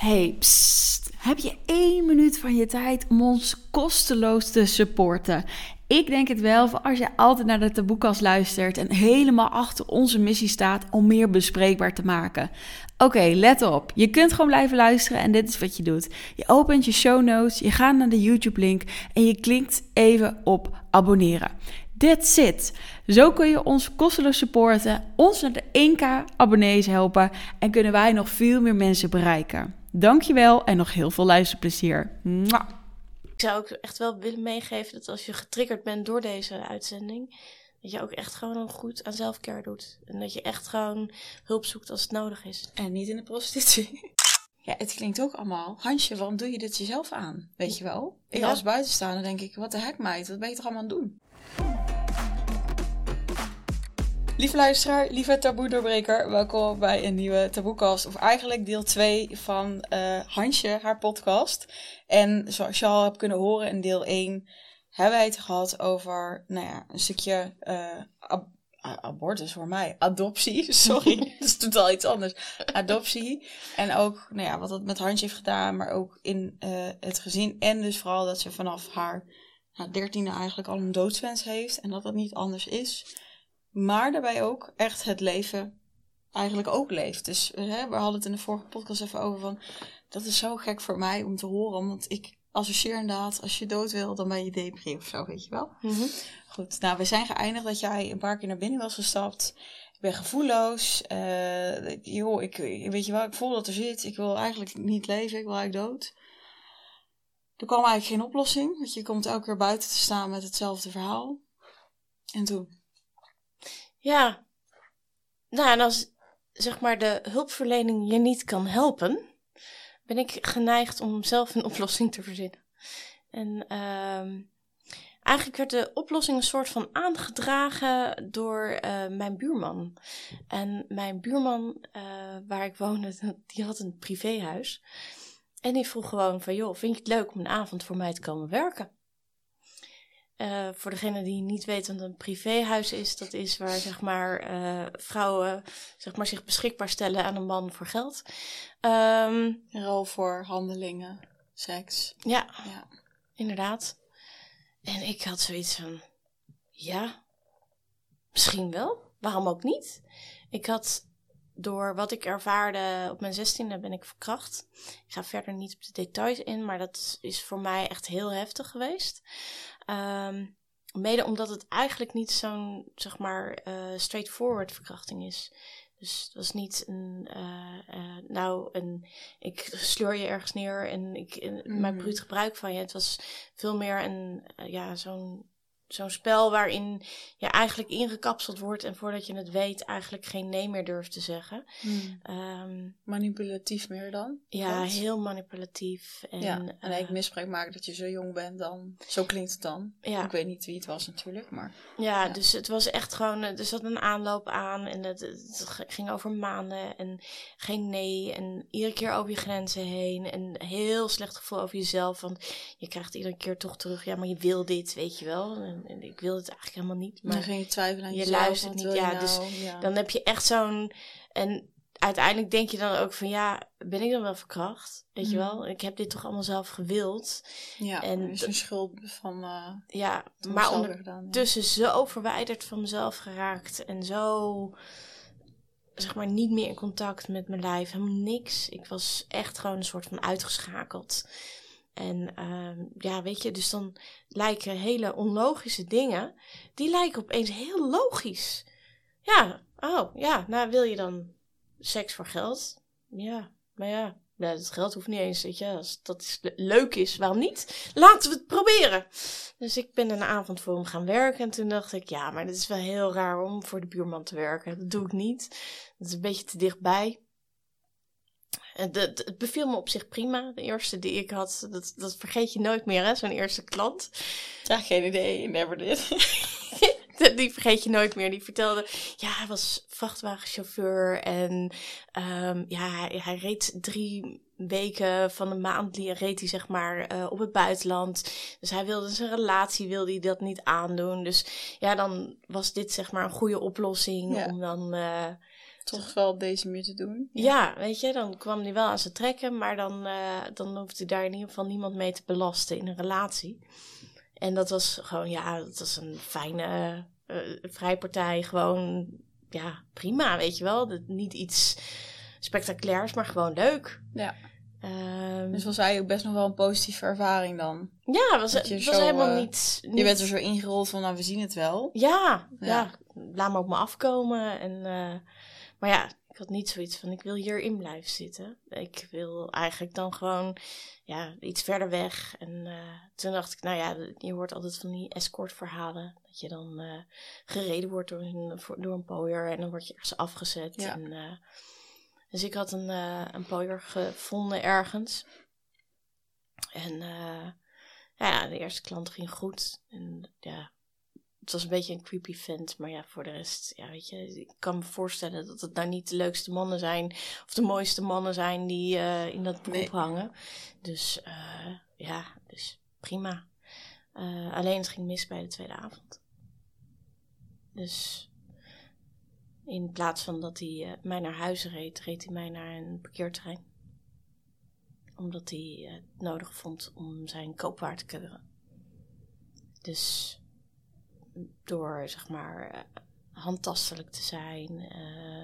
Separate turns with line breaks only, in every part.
Hey. Heb je één minuut van je tijd om ons kosteloos te supporten? Ik denk het wel, voor als je altijd naar de taboekast luistert en helemaal achter onze missie staat om meer bespreekbaar te maken. Oké, let op. Je kunt gewoon blijven luisteren en dit is wat je doet. Je opent je show notes, je gaat naar de YouTube-link en je klikt even op abonneren. That's it. Zo kun je ons kosteloos supporten, ons naar de 1k abonnees helpen en kunnen wij nog veel meer mensen bereiken. Dankjewel en nog heel veel luisterplezier. Mwah.
Ik zou ook echt wel willen meegeven dat als je getriggerd bent door deze uitzending, dat je ook echt gewoon goed aan zelfcare doet. En dat je echt gewoon hulp zoekt als het nodig is.
En niet in de prostitutie. Ja, het klinkt ook allemaal. Hansje, waarom doe je dit jezelf aan? Weet je wel? Ik
Ja.
als buitenstaander denk ik, wat de hek meid, wat ben je toch allemaal aan het doen? Lieve luisteraar, lieve taboe-doorbreker, welkom bij een nieuwe taboekast. Of eigenlijk deel 2 van eh, Hansje, haar podcast. En zoals je al hebt kunnen horen in deel 1, hebben wij het gehad over, nou ja, een stukje ab- a- abortus voor mij. Adoptie, sorry. dat is totaal iets anders. Adoptie. En ook, nou ja, wat het met Hansje heeft gedaan, maar ook in het gezin. En dus vooral dat ze vanaf haar nou, dertiende eigenlijk al een doodswens heeft. En dat dat niet anders is. Maar daarbij ook echt het leven eigenlijk ook leeft. Dus hè, we hadden het in de vorige podcast even over van... Dat is zo gek voor mij om te horen. Want ik associeer inderdaad, als je dood wil, dan ben je depri of zo, weet je wel. Goed, nou, we zijn geëindigd dat jij een paar keer naar binnen was gestapt. Ik ben gevoelloos. eh joh, ik, weet je wel, ik voel dat er zit. Ik wil eigenlijk niet leven, ik wil eigenlijk dood. Er kwam eigenlijk geen oplossing, want je komt elke keer buiten te staan met hetzelfde verhaal. En toen?
Ja. Nou, en als zeg maar de hulpverlening je niet kan helpen, ben ik geneigd om zelf een oplossing te verzinnen. En ehm, eigenlijk werd de oplossing een soort van aangedragen door eh, mijn buurman. En mijn buurman, eh, waar ik woonde, die had een privéhuis. En die vroeg gewoon van, joh, vind je het leuk om een avond voor mij te komen werken? Eh, voor degene die niet weet wat een privéhuis is, dat is waar zeg maar, eh, vrouwen zeg maar, zich beschikbaar stellen aan een man voor geld. Ehm,
Rol voor handelingen, seks.
ja,
Ja.
inderdaad. En ik had zoiets van, ja, misschien wel. Waarom ook niet? Ik had door wat ik ervaarde op mijn zestiende ben ik verkracht. Ik ga verder niet op de details in, maar dat is voor mij echt heel heftig geweest. Ehm, mede omdat het eigenlijk niet zo'n, zeg maar, eh, straightforward verkrachting is. Dus het was niet een, eh, eh, nou, een, ik sleur je ergens neer en ik maak
Mhm.
bruut gebruik van je. Het was veel meer een, ja, zo'n, zo'n spel waarin je eigenlijk ingekapseld wordt en voordat je het weet eigenlijk geen nee meer durft te zeggen. Ehm,
Manipulatief meer dan?
ja, heel manipulatief. En,
ja, en
eh,
eigenlijk misbruik maken dat je zo jong bent dan. Zo klinkt het dan.
ja.
Ik weet niet wie het was natuurlijk, maar...
Ja,
Ja.
dus het was echt gewoon, eh, er zat een aanloop aan en het, ging over maanden en geen nee en iedere keer over je grenzen heen en heel slecht gevoel over jezelf, want je krijgt iedere keer toch terug, ja, maar je wil dit, weet je wel, en, en ik wil het eigenlijk helemaal niet,
dan
maar
ging je twijfelen aan
je
jezelf.
luistert niet, ja, dus
nou? ja.
dan heb je echt zo'n, en uiteindelijk denk je dan ook van, ja, ben ik dan wel verkracht, weet je
Mhm.
wel, ik heb dit toch allemaal zelf gewild,
ja,
en
is een schuld van... eh
ja, maar
zelf
onder,
weer gedaan. ja.
tussen zo verwijderd van mezelf geraakt en zo zeg maar niet meer in contact met mijn lijf, helemaal niks. Ik was echt gewoon een soort van uitgeschakeld. En ehm, ja, weet je, dus dan lijken hele onlogische dingen, die lijken opeens heel logisch. Ja, oh ja, nou wil je dan seks voor geld? Ja, maar ja, ja dat geld hoeft niet eens, weet je, als dat is, le- leuk is, waarom niet? Laten we het proberen. Dus ik ben een avond voor hem gaan werken. En toen dacht ik, ja, maar dit is wel heel raar om voor de buurman te werken. Dat doe ik niet. Dat is een beetje te dichtbij. Dat- Het beviel me op zich prima. De eerste die ik had, dat, dat vergeet je nooit meer, hè? Zo'n eerste klant.
Ja, geen idee. Never did.
Die vergeet je nooit meer. Die vertelde, ja, hij was vrachtwagenchauffeur. En ehm, ja, hij, hij reed drie weken van de maand reed hij zeg maar eh, op het buitenland. Dus hij wilde zijn relatie wilde hij dat niet aandoen. Dus ja, dan was dit zeg maar een goede oplossing
Ja.
om dan eh,
toch wel op deze manier te doen.
Ja. weet je, dan kwam hij wel aan zijn trekken, maar dan, uh, dan hoefde daar in ieder geval niemand mee te belasten in een relatie. En dat was gewoon, ja, dat was een fijne uh, vrijpartij. Gewoon, ja, prima, weet je wel. Dat, niet iets spectaculairs, maar gewoon leuk.
Ja. Um, dus was hij ook best nog wel een positieve ervaring dan?
Ja, was, het was helemaal uh, niet,
Je bent er zo ingerold van, nou, we zien het wel.
Ja, ja. ja laat me op me afkomen. En, uh, maar ja, ik had niet zoiets van, ik wil hierin blijven zitten. Ik wil eigenlijk dan gewoon ja, iets verder weg. En uh, toen dacht ik, nou ja, je hoort altijd van die escortverhalen. Dat je dan gereden wordt door een, door een pooier en dan word je ergens afgezet. Ja. En, dus ik had een, een pooier gevonden ergens. En ja, de eerste klant ging goed. En ja, het was een beetje een creepy vent. Maar ja, voor de rest, ja, weet je, ik kan me voorstellen dat het nou niet de leukste mannen zijn. Of de mooiste mannen zijn die uh, in dat beroep hangen. Dus ja, dus prima. alleen het ging mis bij de tweede avond. Dus in plaats van dat hij mij naar huis reed, reed hij mij naar een parkeerterrein. Omdat hij het nodig vond om zijn koopwaar te keuren. Dus door, zeg maar, uh, handtastelijk te zijn,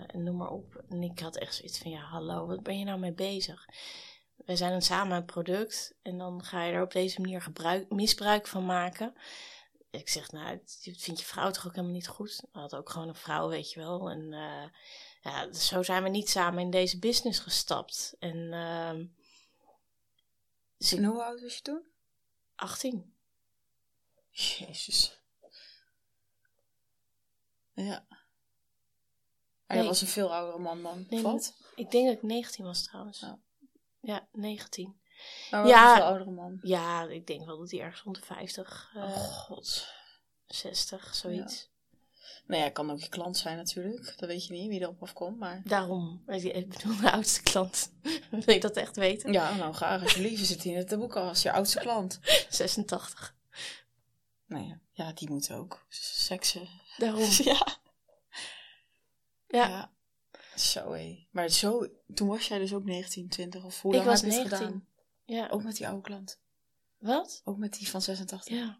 en noem maar op. En ik had echt zoiets van, ja, hallo, wat ben je nou mee bezig? Wij zijn een samen product en dan ga je er op deze manier gebruik, misbruik van maken ik zeg, nou, vind je vrouw toch ook helemaal niet goed? We hadden ook gewoon een vrouw, weet je wel. En uh, ja, dus zo zijn we niet samen in deze business gestapt. En, uh,
dus en hoe oud was je toen?
18.
Jezus. Ja. Hij nee. was een veel oudere man dan. Nee, wat?
Ik denk dat ik 19 was trouwens. Ja, ja 19.
Maar ja, een veel oudere man.
Ja, ik denk wel dat hij ergens rond de 50. Uh, oh god. 60, zoiets. Ja.
Nou ja, kan ook je klant zijn natuurlijk. Dat weet je niet wie erop afkomt, maar...
Daarom. Ik bedoel, de oudste klant. Wil je dat echt weten?
Ja, nou graag. Alsjeblieft, zit hier in het boek als je oudste klant.
86.
Nou ja, ja die moet ook. Seksen.
Daarom.
ja.
ja. Ja.
Zo hé. Maar zo, toen was jij dus ook 19, 20 of hoe lang
ik was
heb je
19.
het gedaan?
Ja.
Ook met die oude klant?
Wat?
Ook met die van 86?
Ja.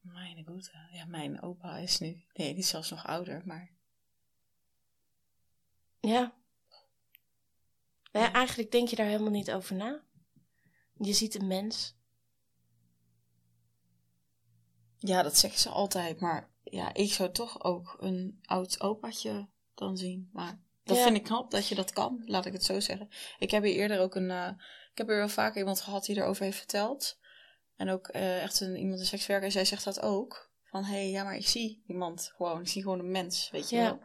Mijn goede. Ja, mijn opa is nu. Nee, die is zelfs nog ouder, maar.
Ja. ja. Eigenlijk denk je daar helemaal niet over na. Je ziet een mens.
Ja, dat zeggen ze altijd, maar ja, ik zou toch ook een oud opaatje dan zien. Maar dat
Ja.
vind ik knap dat je dat kan, laat ik het zo zeggen. Ik heb hier eerder ook een. eh, ik heb hier wel vaker iemand gehad die erover heeft verteld. En ook eh, echt een, iemand, een sekswerker, en zij zegt dat ook. Van hé, hey, ja, maar ik zie iemand gewoon. Ik zie gewoon een mens, weet je
Ja.
wel.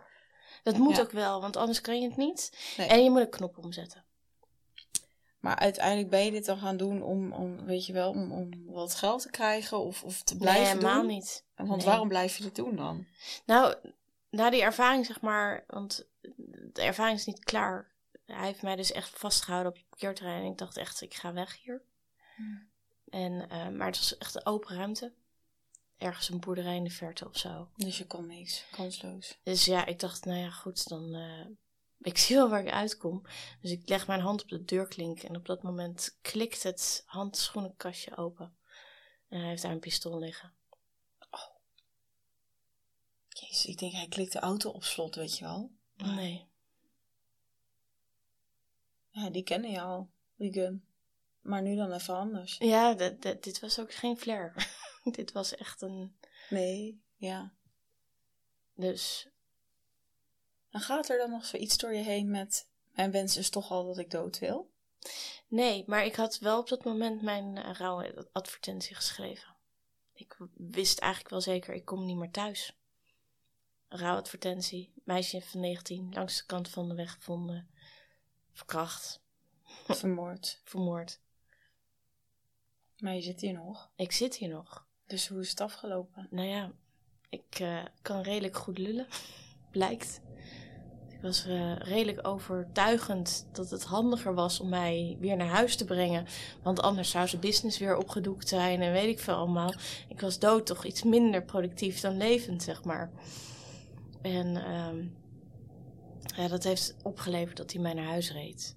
Dat moet ook wel, want anders kan je het niet.
Nee.
En je moet een knop omzetten.
Maar uiteindelijk ben je dit dan gaan doen om, om weet je wel, om, om wat geld te krijgen of, of te blijven
nee, helemaal
doen.
niet.
Want
Nee.
waarom blijf je dit doen dan?
Nou, na die ervaring, zeg maar, want de ervaring is niet klaar. Hij heeft mij dus echt vastgehouden op het parkeerterrein. En ik dacht echt, ik ga weg hier.
Hmm.
En, eh, maar het was echt een open ruimte. Ergens een boerderij in de verte of zo.
Dus je kon niks, kansloos.
Dus ja, ik dacht, nou ja, goed, dan. eh, ik zie wel waar ik uitkom. Dus ik leg mijn hand op de deurklink. En op dat moment klikt het handschoenenkastje open. En hij heeft daar een pistool liggen.
Jezus, ik denk hij klikt de auto op slot, weet je wel.
Nee.
Ja, die kennen je al, die gun. Maar nu dan even anders.
Ja, dit was ook geen flair. dit was echt een.
Nee, ja.
Dus
Dan gaat er dan nog zoiets door je heen met... Mijn wens is toch al dat ik dood wil.
Nee, maar ik had wel op dat moment mijn uh, rouwe advertentie geschreven. Ik wist eigenlijk wel zeker, ik kom niet meer thuis. Rouwadvertentie, meisje van 19, langs de kant van de weg gevonden. Verkracht,
Vermoord.
vermoord.
Maar je zit hier nog.
Ik zit hier nog.
Dus hoe is het afgelopen?
Nou ja, ik eh, kan redelijk goed lullen, blijkt. Was eh, redelijk overtuigend dat het handiger was om mij weer naar huis te brengen. Want anders zou zijn business weer opgedoekt zijn en weet ik veel allemaal. Ik was dood toch iets minder productief dan levend, zeg maar. En ehm, Ja, dat heeft opgeleverd dat hij mij naar huis reed.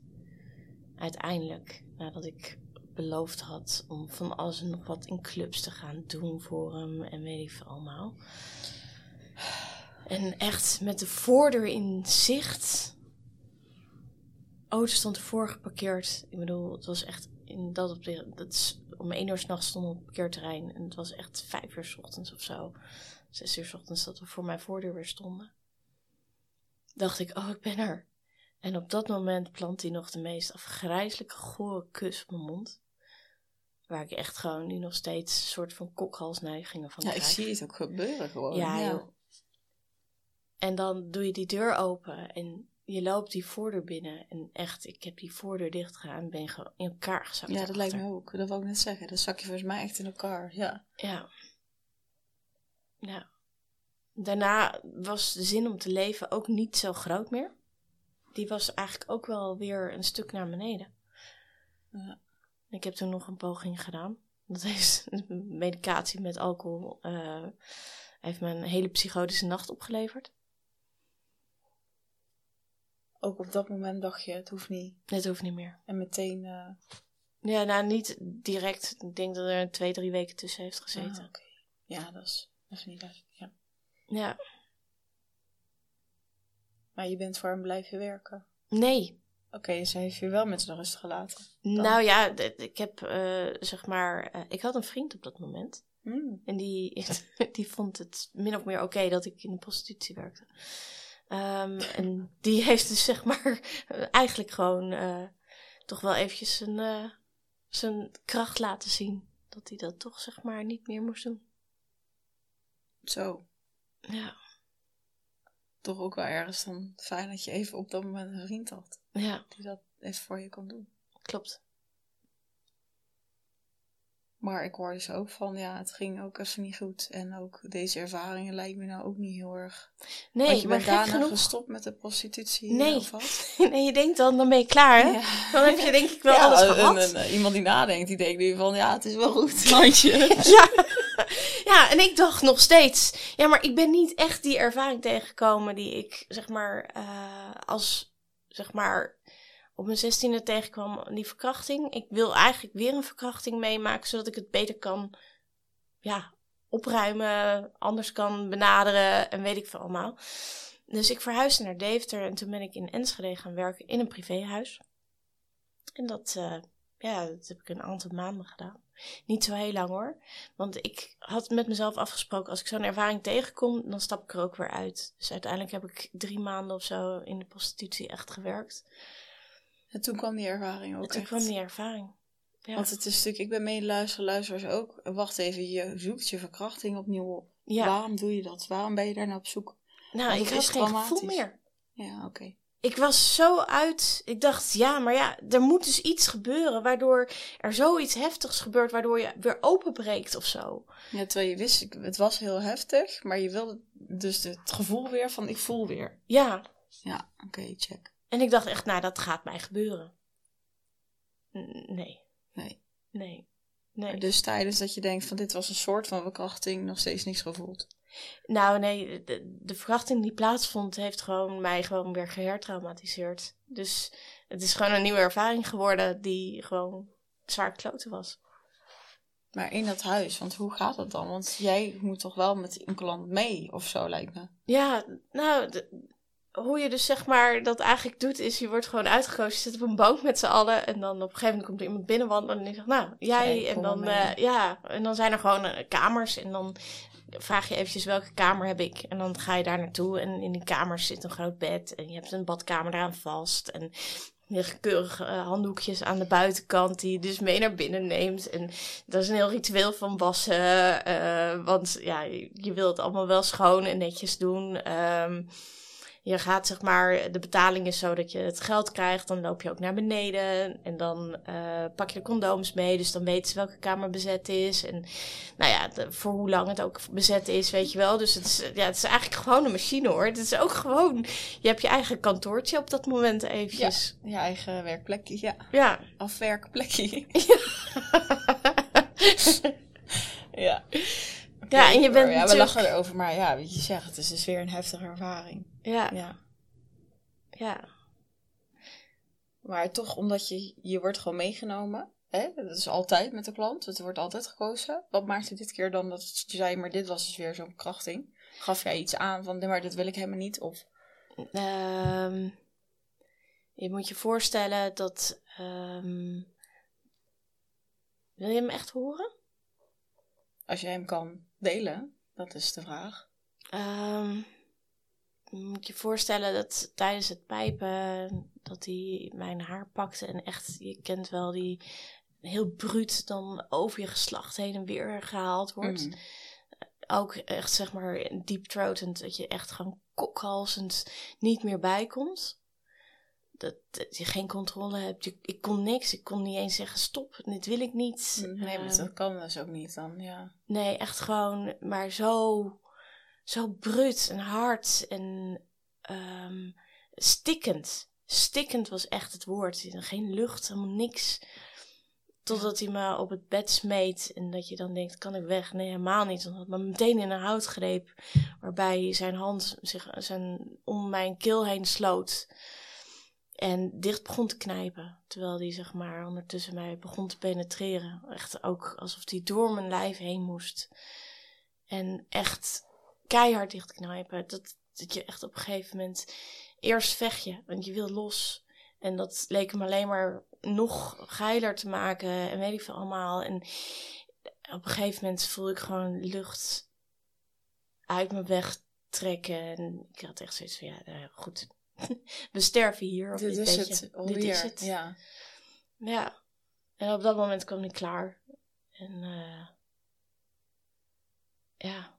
Uiteindelijk, nadat ik beloofd had om van alles en nog wat in clubs te gaan doen voor hem en weet ik veel allemaal. En echt met de voordeur in zicht. Auto stond ervoor geparkeerd. Ik bedoel, het was echt in dat op dat is, om één uur s'nachts stond op het parkeerterrein. En het was echt vijf uur s ochtends of zo. Zes uur s ochtends dat we voor mijn voordeur weer stonden. Dacht ik, oh, ik ben er. En op dat moment plant hij nog de meest afgrijzelijke gore kus op mijn mond. Waar ik echt gewoon nu nog steeds een soort van kokhalsneigingen van
Ja,
krijg.
ik zie het ook gebeuren gewoon.
Ja, joh. En dan doe je die deur open en je loopt die voordeur binnen. En echt, ik heb die voordeur dicht gedaan en ben gewoon in elkaar gezakt.
Ja, dat lijkt me ook. Dat wou ik net zeggen. Dat zak je volgens mij echt in elkaar. Ja.
Ja. Ja. Daarna was de zin om te leven ook niet zo groot meer. Die was eigenlijk ook wel weer een stuk naar beneden.
Ja.
Ik heb toen nog een poging gedaan. Dat heeft medicatie met alcohol. eh, heeft me een hele psychotische nacht opgeleverd.
Ook op dat moment dacht je, het hoeft niet.
Dat hoeft niet meer.
En meteen... eh,
Ja, nou niet direct. Ik denk dat er twee, drie weken tussen heeft gezeten.
ah, oké. Ja, dat is, dat is niet leuk. Ja.
Ja.
Maar je bent voor hem blijven werken.
Nee.
Oké, dus hij heeft je wel met de rust gelaten.
Nou ja, ik heb eh, zeg maar. eh, ik had een vriend op dat moment.
Hmm.
En die, die vond het min of meer oké dat ik in de prostitutie werkte. Ehm, en die heeft dus zeg maar eigenlijk gewoon eh, toch wel eventjes zijn, eh, zijn kracht laten zien. Dat hij dat toch zeg maar niet meer moest doen.
Zo.
Ja,
Toch ook wel ergens dan fijn dat je even op dat moment een vriend had.
ja,
Die dat even voor je kon doen.
klopt.
Maar ik hoor dus ook van, ja, het ging ook even niet goed. En ook deze ervaringen lijken me nou ook niet heel erg.
Nee,
Want je
maar
bent daarna
genoeg.
gestopt met de prostitutie
Nee.
of wat?
Nee, je denkt dan, dan ben je klaar hè?
Ja.
Dan heb je denk ik wel
Ja,
alles gehad.
iemand die nadenkt, die denkt nu van, ja, het is wel goed. Handje.
Ja. ja, en ik dacht nog steeds, ja, maar ik ben niet echt die ervaring tegengekomen die ik, zeg maar, eh, als, zeg maar, op mijn zestiende tegenkwam, die verkrachting. Ik wil eigenlijk weer een verkrachting meemaken, zodat ik het beter kan, ja, opruimen, anders kan benaderen en weet ik veel allemaal. Dus ik verhuisde naar Deventer en toen ben ik in Enschede gaan werken in een privéhuis. En dat, eh, ja, dat heb ik een aantal maanden gedaan. Niet zo heel lang hoor. Want ik had met mezelf afgesproken, als ik zo'n ervaring tegenkom, dan stap ik er ook weer uit. Dus uiteindelijk heb ik drie maanden of zo in de prostitutie echt gewerkt.
En toen kwam die ervaring ook
en toen
echt.
kwam die ervaring. Ja.
Want het is natuurlijk, ik ben medeluisteraar, luisteraars ook. Wacht even, je zoekt je verkrachting opnieuw op.
ja.
Waarom doe je dat? Waarom ben je daar nou op zoek?
nou,
want
ik had geen gevoel meer.
Ja, oké.
Ik was zo uit. Ik dacht, ja, maar ja, er moet dus iets gebeuren waardoor er zoiets heftigs gebeurt, waardoor je weer openbreekt of zo.
Ja, terwijl je wist, het was heel heftig, maar je wilde dus het gevoel weer van ik voel weer.
Ja,
Ja, oké, check.
En ik dacht echt, nou, dat gaat mij gebeuren. N- Nee,
Nee.
nee, nee.
Dus tijdens dat je denkt van dit was een soort van verkrachting, nog steeds niks gevoeld.
Nou, nee, de, de verkrachting die plaatsvond, heeft gewoon mij gewoon weer gehertraumatiseerd. Dus het is gewoon een nieuwe ervaring geworden die gewoon zwaar kloten was.
Maar in dat huis, want hoe gaat dat dan? Want jij moet toch wel met een klant mee of zo, lijkt me.
Ja, nou, hoe je dus zeg maar dat eigenlijk doet, is je wordt gewoon uitgekozen. Je zit op een bank met z'n allen en dan op een gegeven moment komt er iemand binnenwandelen en die zegt, nou, jij.
Hey,
en dan, eh, ja, en dan zijn er gewoon eh, kamers en dan vraag je eventjes welke kamer heb ik. En dan ga je daar naartoe en in die kamers zit een groot bed en je hebt een badkamer eraan vast en... Liggen keurige eh, handdoekjes aan de buitenkant die je dus mee naar binnen neemt. En dat is een heel ritueel van wassen. want ja, je, je wilt het allemaal wel schoon en netjes doen. Ehm, je gaat zeg maar, de betaling is zo dat je het geld krijgt. Dan loop je ook naar beneden. En dan eh, pak je de condooms mee. Dus dan weten ze welke kamer bezet is. En nou ja, de- voor hoe lang het ook bezet is, weet je wel. Dus het is, ja, het is eigenlijk gewoon een machine hoor. Het is ook gewoon, je hebt je eigen kantoortje op dat moment eventjes.
Je eigen werkplekje, ja.
Ja.
Afwerkplekje. ja.
Ja, en je bent
Ja, we
natuurlijk-
lachen erover, maar ja, wat je zegt, het is dus weer een heftige ervaring.
Ja.
Ja.
Ja.
Maar toch, omdat je, je wordt gewoon meegenomen. Hè? Dat is altijd met de klant. Het wordt altijd gekozen. Wat maakte dit keer dan dat je zei, maar dit was dus weer zo'n krachting? Gaf jij iets aan van, nee, maar dit wil ik helemaal niet? Of
Ehm, je moet je voorstellen dat. ehm, wil je hem echt horen?
als je hem kan delen, dat is de vraag.
Je moet je voorstellen dat tijdens het pijpen dat hij mijn haar pakte en echt, je kent wel die heel bruut dan over je geslacht heen en weer gehaald wordt.
Mhm.
Ook echt zeg maar deep throatend, dat je echt gewoon kokhalzend niet meer bijkomt. Dat, dat je geen controle hebt. Je- ik kon niks. Ik kon niet eens zeggen stop, dit wil ik niet.
Nee, maar dat kan dus ook niet dan, ja.
Nee, echt gewoon, maar zo, zo brut en hard en ehm, stikkend. Stikkend was echt het woord. Geen lucht, helemaal niks. Totdat hij me op het bed smeet en dat je dan denkt, kan ik weg? Nee, helemaal niet. Want hij had me meteen in een houtgreep, waarbij zijn hand zich zijn, om mijn keel heen sloot. En dicht begon te knijpen. Terwijl hij zeg maar ondertussen mij begon te penetreren. Echt ook alsof hij door mijn lijf heen moest. En echt keihard dicht knijpen. Dat, dat je echt op een gegeven moment... Eerst vecht je, want je wil los. En dat leek hem alleen maar nog geiler te maken. En weet ik veel allemaal. En op een gegeven moment voelde ik gewoon lucht uit me wegtrekken. En ik had echt zoiets van, ja, nou, goed. We sterven hier op dit,
Dit is het
Dit is het.
ja.
Ja. En op dat moment kwam ik klaar. En eh, ja.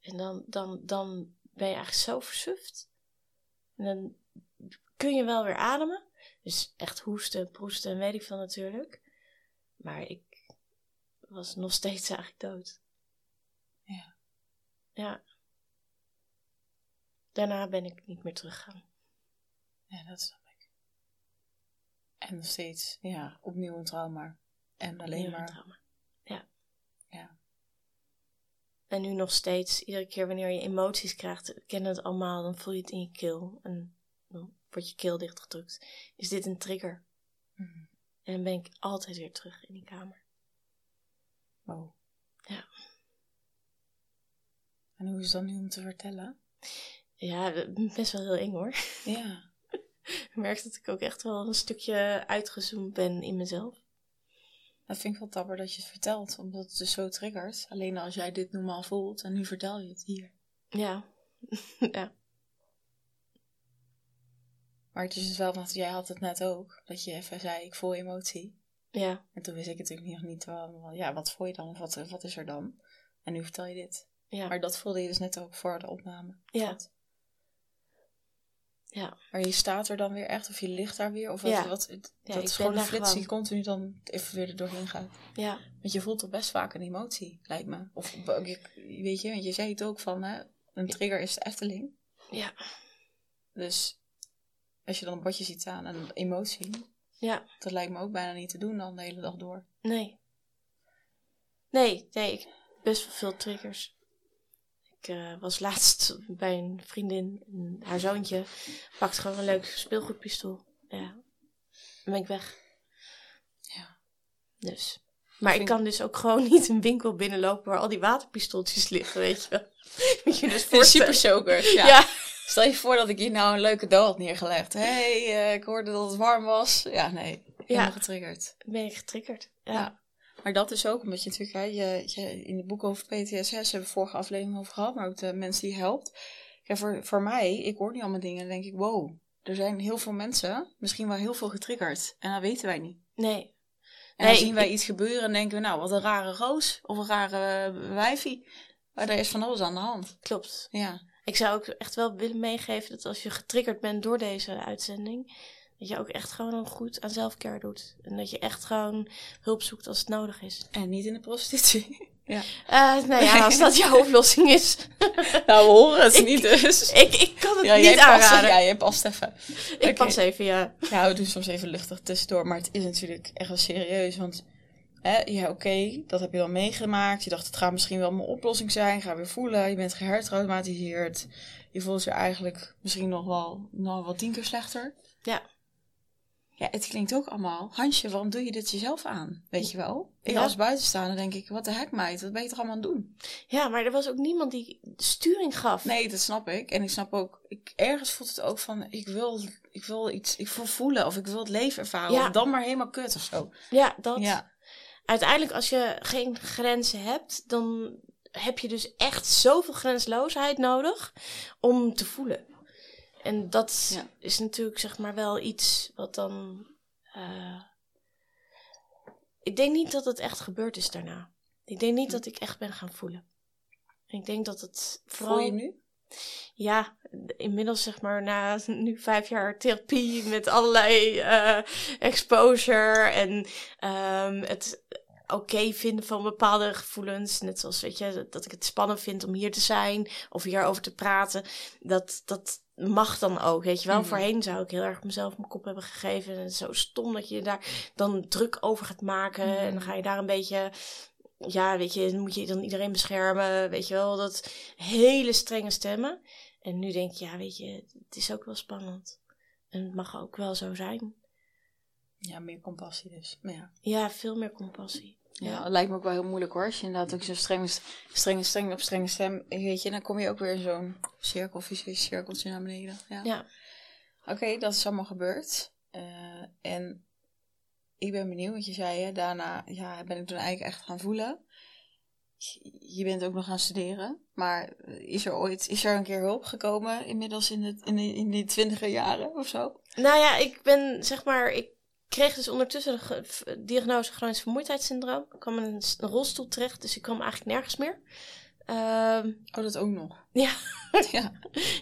En dan, dan, dan ben je eigenlijk zo versuft. En dan kun je wel weer ademen. Dus echt hoesten, proesten en weet ik veel natuurlijk. Maar ik was nog steeds eigenlijk dood.
Ja.
Ja. Daarna ben ik niet meer teruggegaan.
Ja, dat snap ik. En nog steeds, ja, opnieuw een trauma. En alleen maar,
trauma. Ja.
ja.
En nu nog steeds, iedere keer wanneer je emoties krijgt, we kennen het allemaal, dan voel je het in je keel. En dan wordt je keel dichtgedrukt. Is dit een trigger?
Mhm.
En dan ben ik altijd weer terug in die kamer.
Wow.
Ja.
En hoe is dan nu om te vertellen?
Ja, best wel heel eng hoor.
Ja.
Ik merk dat ik ook echt wel een stukje uitgezoomd ben in mezelf.
Dat vind ik wel dapper dat je het vertelt, omdat het dus zo triggert. Alleen als jij dit normaal voelt en nu vertel je het hier.
Ja. ja.
Maar het is dus wel, want jij had het net ook, dat je even zei, ik voel emotie.
Ja.
En toen wist ik natuurlijk nog niet, wel, ja, wat voel je dan? Of wat, wat is er dan? En nu vertel je dit.
Ja.
Maar dat voelde je dus net ook voor de opname.
Ja.
Dat.
Ja.
Maar je staat er dan weer echt, of je ligt daar weer, of wat,
Ja.
wat,
Ja,
dat is gewoon een flits die continu dan even weer er doorheen gaat.
Ja.
Want je voelt toch best vaak een emotie, lijkt me. Of weet je, want je zei het ook van, hè, een trigger is de Efteling.
Ja.
Dus als je dan een badje ziet staan en een emotie,
Ja.
dat lijkt me ook bijna niet te doen dan de hele dag door.
Nee. Nee, nee, best wel veel triggers. Ik eh, was laatst bij een vriendin en haar zoontje pakt gewoon een leuk speelgoedpistool. Ja. Dan ben ik weg.
Ja.
Dus. Maar ik
Vind-
kan dus ook gewoon niet een winkel binnenlopen waar al die waterpistooltjes liggen, weet je wel. Moet je dus voorstellen.
super ja.
Ja.
Stel je voor dat ik hier nou een leuke cadeau had neergelegd. Hé, hey, eh, ik hoorde dat het warm was. Ja, nee. Helemaal
Ja.
getriggerd.
ben ik getriggerd. Ja.
Ja. Maar dat is ook omdat je natuurlijk, hè, je, je, in het boek over PTSS hebben we vorige aflevering over gehad, maar ook de mensen die helpt. Ja, voor, voor mij, ik hoor nu allemaal dingen en dan denk ik, wow, er zijn heel veel mensen, misschien wel heel veel getriggerd. En dat weten wij niet.
Nee.
En dan
Nee,
zien wij
ik-
iets gebeuren en denken we, nou, wat een rare roos of een rare uh, wijfie. Maar er is van alles aan de hand.
Klopt.
Ja.
Ik zou ook echt wel willen meegeven dat als je getriggerd bent door deze uitzending, dat je ook echt gewoon goed aan zelfcare doet. En dat je echt gewoon hulp zoekt als het nodig is.
En niet in de prostitutie. ja.
Eh nou ja, als dat jouw oplossing is.
Nou, we horen het
Ik-
niet dus.
ik, ik kan het
ja,
niet
jij past,
aanraden.
ja, jij past even.
ik pas even, ja.
Ja, we doen soms even luchtig tussendoor. Maar het is natuurlijk echt wel serieus. Want Hè, ja, oké, dat heb je dan meegemaakt. Je dacht, het gaat misschien wel mijn oplossing zijn. Ga weer voelen. Je bent gehertraumatiseerd. Je voelt je eigenlijk misschien nog wel, nog wel tien keer slechter.
Ja.
Ja, het klinkt ook allemaal. Hansje, waarom doe je dit jezelf aan? Weet je wel? Ik
Ja.
als buitenstaander denk ik, wat de hek meid, wat ben je toch allemaal aan het doen?
Ja, maar er was ook niemand die sturing gaf.
Nee, dat snap ik. En ik snap ook, ik, ergens voelt het ook van, ik wil, ik wil iets, ik wil voelen of ik wil het leven ervaren.
Ja.
Of dan maar helemaal kut of zo.
Ja, dat.
Ja.
Uiteindelijk, als je geen grenzen hebt, dan heb je dus echt zoveel grensloosheid nodig om te voelen. En dat
Ja.
is natuurlijk zeg maar wel iets wat dan. eh, ik denk niet dat het echt gebeurd is daarna. Ik denk niet dat ik echt ben gaan voelen. Ik denk dat het vooral.
Voel je nu?
Ja, inmiddels zeg maar na nu vijf jaar therapie met allerlei eh, exposure en ehm, het oké vinden van bepaalde gevoelens. Net zoals, weet je, dat ik het spannend vind om hier te zijn of hierover te praten. Dat, dat mag dan ook, weet je wel.
Mhm.
Voorheen zou ik heel erg mezelf mijn kop hebben gegeven. En het is zo stom dat je daar dan druk over gaat maken.
Mhm.
En dan ga je daar een beetje... Ja, weet je, dan moet je dan iedereen beschermen. Weet je wel, dat hele strenge stemmen. En nu denk je, ja, weet je, het is ook wel spannend. En het mag ook wel zo zijn.
Ja, meer compassie dus. Maar ja.
Ja, veel meer compassie.
Ja, het lijkt me ook wel heel moeilijk hoor. Als je inderdaad ook zo'n strenge, strenge, strenge op strenge stem, weet je, dan kom je ook weer in zo'n cirkel, vicieuze cirkeltje naar beneden. Ja.
Ja.
Oké, dat is allemaal gebeurd. Eh, en ik ben benieuwd, want je zei hè, daarna ja, ben ik toen eigenlijk echt gaan voelen. Je bent ook nog gaan studeren, maar is er ooit, is er een keer hulp gekomen inmiddels in, het, in, de, in die twintiger jaren of zo?
Nou ja, ik ben zeg maar, ik kreeg dus ondertussen de diagnose chronisch vermoeidheidssyndroom. Ik kwam in een, rolstoel terecht, dus ik kwam eigenlijk nergens meer. Ehm,
Oh, dat ook nog.
ja.
Ja.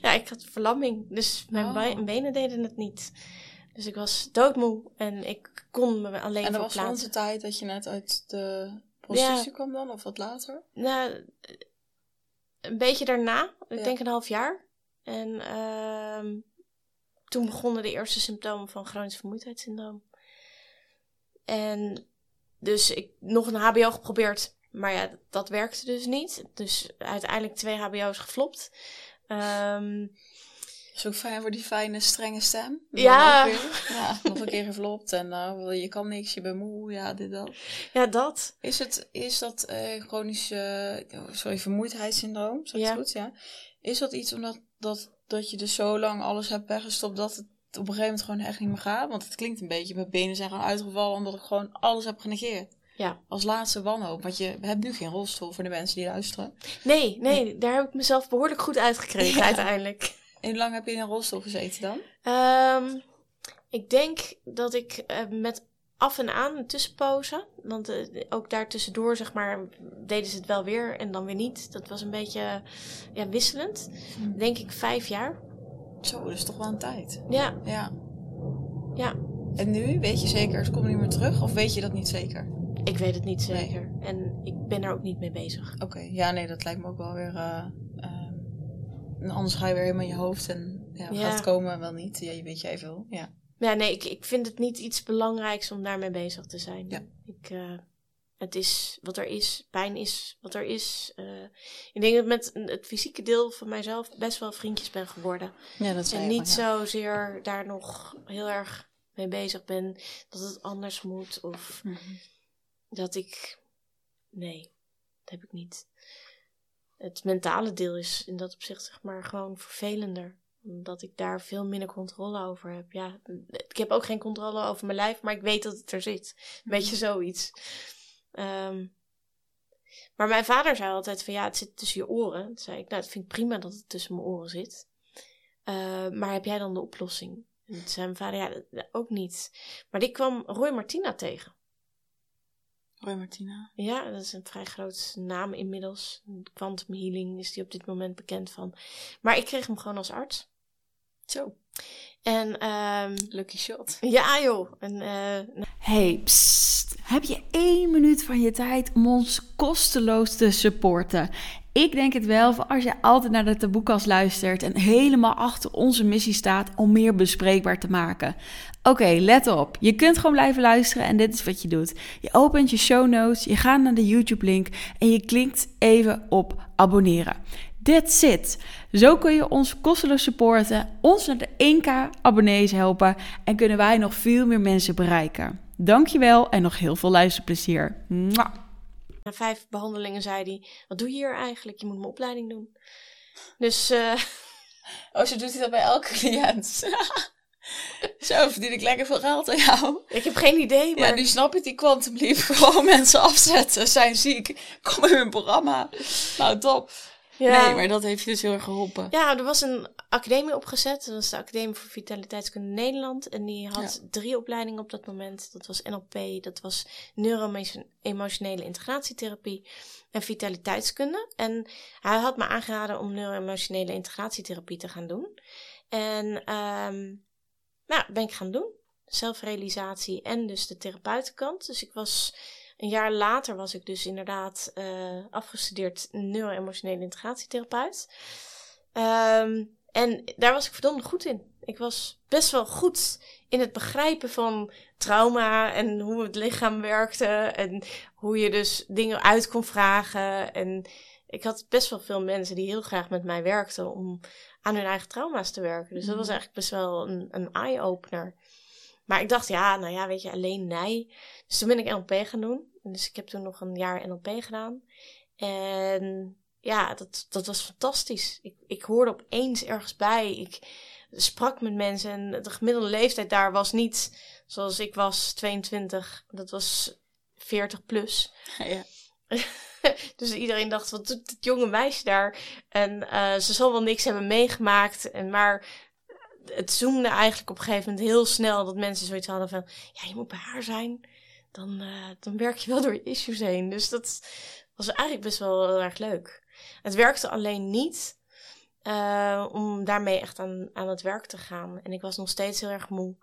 ja, ik had verlamming, dus mijn
Oh.
benen deden het niet. Dus ik was doodmoe en ik kon me alleen
En dat was de tijd dat je net uit de prostitutie kwam dan, of wat later?
Nou, een beetje daarna, ik
Ja.
denk een half jaar. En ehm, toen begonnen de eerste symptomen van chronisch vermoeidheidssyndroom. En dus ik nog een HBO geprobeerd, maar ja, dat werkte dus niet. Dus uiteindelijk twee HBO's geflopt. Ehm,
is ook fijn voor die fijne, strenge stem.
Ja.
Dan. Ja, nog een keer gevlopt en nou, je kan niks, je bent moe, ja, dit, dat.
ja, dat.
Is, het, is dat eh chronisch, eh, sorry, vermoeidheidssyndroom, zeg
Ja.
goed, ja? Is dat iets omdat dat, dat je dus zo lang alles hebt weggestopt dat het op een gegeven moment gewoon echt niet meer gaat? Want het klinkt een beetje, mijn benen zijn gewoon uitgevallen omdat ik gewoon alles heb genegeerd.
Ja.
Als laatste wanhoop, want je hebt nu geen rolstoel voor de mensen die luisteren.
Nee, nee, daar heb ik mezelf behoorlijk goed uitgekregen
Ja.
uiteindelijk.
En hoe lang heb je in een rolstoel gezeten dan?
Ehm, ik denk dat ik eh, met af en aan een tussenpozen, want eh, ook daar tussendoor zeg maar deden ze het wel weer en dan weer niet. Dat was een beetje ja, wisselend. Denk ik vijf jaar.
Zo, dat is toch wel een tijd.
Ja,
Ja.
ja.
En nu, weet je zeker, het komt niet meer terug? Of weet je dat niet zeker?
Ik weet het niet
Nee.
zeker. En ik ben er ook niet mee bezig.
Oké, ja, nee, dat lijkt me ook wel weer. eh, ehm, en anders ga je weer helemaal in je hoofd en ja,
Ja.
gaat het komen wel niet. Ja, je weet jij veel. Ja.
Ja, nee, ik, ik vind het niet iets belangrijks om daarmee bezig te zijn.
Ja.
Ik, eh, het is wat er is. Pijn is wat er is. Eh, ik denk dat met het fysieke deel van mijzelf best wel vriendjes ben geworden.
ja, dat
En niet zozeer daar nog heel erg mee bezig ben dat het anders moet. Of
Mhm.
dat ik. Nee, dat heb ik niet. Het mentale deel is in dat opzicht zeg maar gewoon vervelender. Omdat ik daar veel minder controle over heb. Ja, ik heb ook geen controle over mijn lijf, maar ik weet dat het er zit. Een beetje zoiets. Ehm, maar mijn vader zei altijd van ja, het zit tussen je oren. Toen zei ik, nou, dat vind ik prima dat het tussen mijn oren zit. Eh, maar heb jij dan de oplossing? En toen zei mijn vader, ja, dat ook niet. Maar die kwam Roy Martina tegen.
Roy Martina.
Ja, dat is een vrij groot naam inmiddels. Quantum Healing is die op dit moment bekend van. Maar ik kreeg hem gewoon als arts.
Zo,
En ehm,
lucky shot.
ja joh. En, eh,
Hey, psst. Heb je één minuut van je tijd om ons kosteloos te supporten? Ik denk het wel, voor als je altijd naar de taboekast luistert en helemaal achter onze missie staat om meer bespreekbaar te maken. Oké, let op. Je kunt gewoon blijven luisteren en dit is wat je doet. Je opent je show notes, je gaat naar de YouTube-link en je klikt even op abonneren. That's it. Zo kun je ons kosteloos supporten, ons naar de 1k abonnees helpen en kunnen wij nog veel meer mensen bereiken. Dankjewel en nog heel veel luisterplezier. Mwah.
Na vijf behandelingen zei hij: Wat doe je hier eigenlijk? Je moet mijn opleiding doen. Dus. Uh...
Oh, zo doet hij dat bij elke cliënt. Zo verdien ik lekker veel geld aan jou.
Ik heb geen idee, maar...
Ja, nu snap ik die Quantum Leap. Gewoon mensen afzetten, zijn ziek. Kom in hun programma. Nou, top. Ja. Nee, maar dat heeft je dus heel erg geholpen.
Ja, er was een academie opgezet. Dat was de Academie voor Vitaliteitskunde Nederland. En die had drie opleidingen op dat moment. Dat was NLP, dat was neuro-emotionele integratietherapie en vitaliteitskunde. En hij had me aangeraden om neuro-emotionele integratietherapie te gaan doen. En um, nou, ben ik gaan doen. Zelfrealisatie en dus de therapeutenkant. Dus ik was een jaar later was ik dus inderdaad uh, afgestudeerd neuro-emotionele integratietherapeut. Um, en daar was ik verdomd goed in. Ik was best wel goed in het begrijpen van trauma en hoe het lichaam werkte en hoe je dus dingen uit kon vragen. En ik had best wel veel mensen die heel graag met mij werkten om aan hun eigen trauma's te werken. Dus dat was mhm. eigenlijk best wel een, een eye-opener. Maar ik dacht, ja, nou ja, weet je, alleen nee. Dus toen ben ik NLP gaan doen. Dus ik heb toen nog een jaar NLP gedaan. En ja, dat, dat was fantastisch. Ik, ik hoorde opeens ergens bij. Ik sprak met mensen en de gemiddelde leeftijd daar was niet zoals ik was, 22. Dat was 40 plus. Ja. dus iedereen dacht, wat doet het jonge meisje daar? En uh, ze zal wel niks hebben meegemaakt. En maar het zoomde eigenlijk op een gegeven moment heel snel dat mensen zoiets hadden van, ja, je moet bij haar zijn. Dan, uh, dan werk je wel door je issues heen. Dus dat was eigenlijk best wel heel erg leuk. Het werkte alleen niet uh, om daarmee echt aan, aan het werk te gaan. En ik was nog steeds heel erg moe.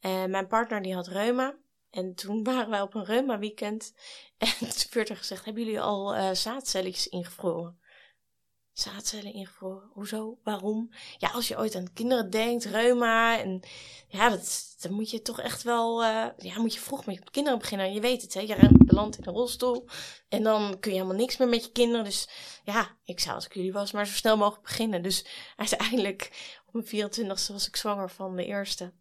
En mijn partner die had reuma. En toen waren wij op een reuma weekend. En toen werd er gezegd, hebben jullie al uh, zaadcelletjes ingevroren? Zaadcellen ingevroren. Hoezo? Waarom? Ja, als je ooit aan kinderen denkt, reuma en ja, dat, dan moet je toch echt wel, uh, ja, moet je vroeg met je kinderen beginnen. Je weet het, hè, je belandt in een rolstoel en dan kun je helemaal niks meer met je kinderen. Dus ja, ik zou als ik jullie was, maar zo snel mogelijk beginnen. Dus uiteindelijk op mijn 24ste was ik zwanger van de eerste.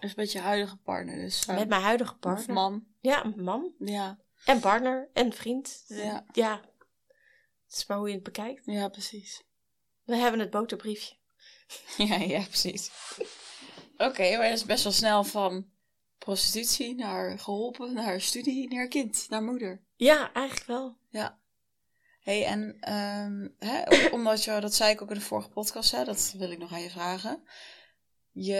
Dus met je huidige partner dus?
Met mijn huidige partner.
Of man?
Ja, man.
Ja.
En partner en vriend.
Ja.
Ja, het is maar hoe je het bekijkt.
Ja, precies.
We hebben het boterbriefje.
ja, ja, precies. Oké, maar dat is best wel snel van prostitutie naar geholpen, naar studie, naar kind, naar moeder.
Ja, eigenlijk wel.
Ja. hey, en um, hè, omdat je, dat zei ik ook in de vorige podcast, hè, dat wil ik nog aan je vragen. Je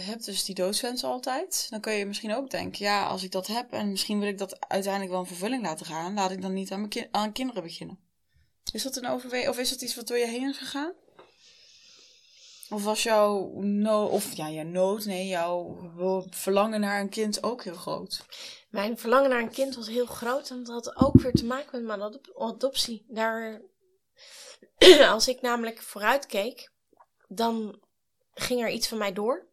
hebt dus die doodswens altijd. Dan kun je misschien ook denken, ja, als ik dat heb en misschien wil ik dat uiteindelijk wel een vervulling laten gaan, laat ik dan niet aan, mijn aan kinderen beginnen. Is dat een overweging of is dat iets wat door je heen is gegaan? Of was jouw no of ja, je nood, nee, jouw verlangen naar een kind ook heel groot?
Mijn verlangen naar een kind was heel groot en dat had ook weer te maken met mijn adoptie. Daar, als ik namelijk vooruit keek, dan ging er iets van mij door.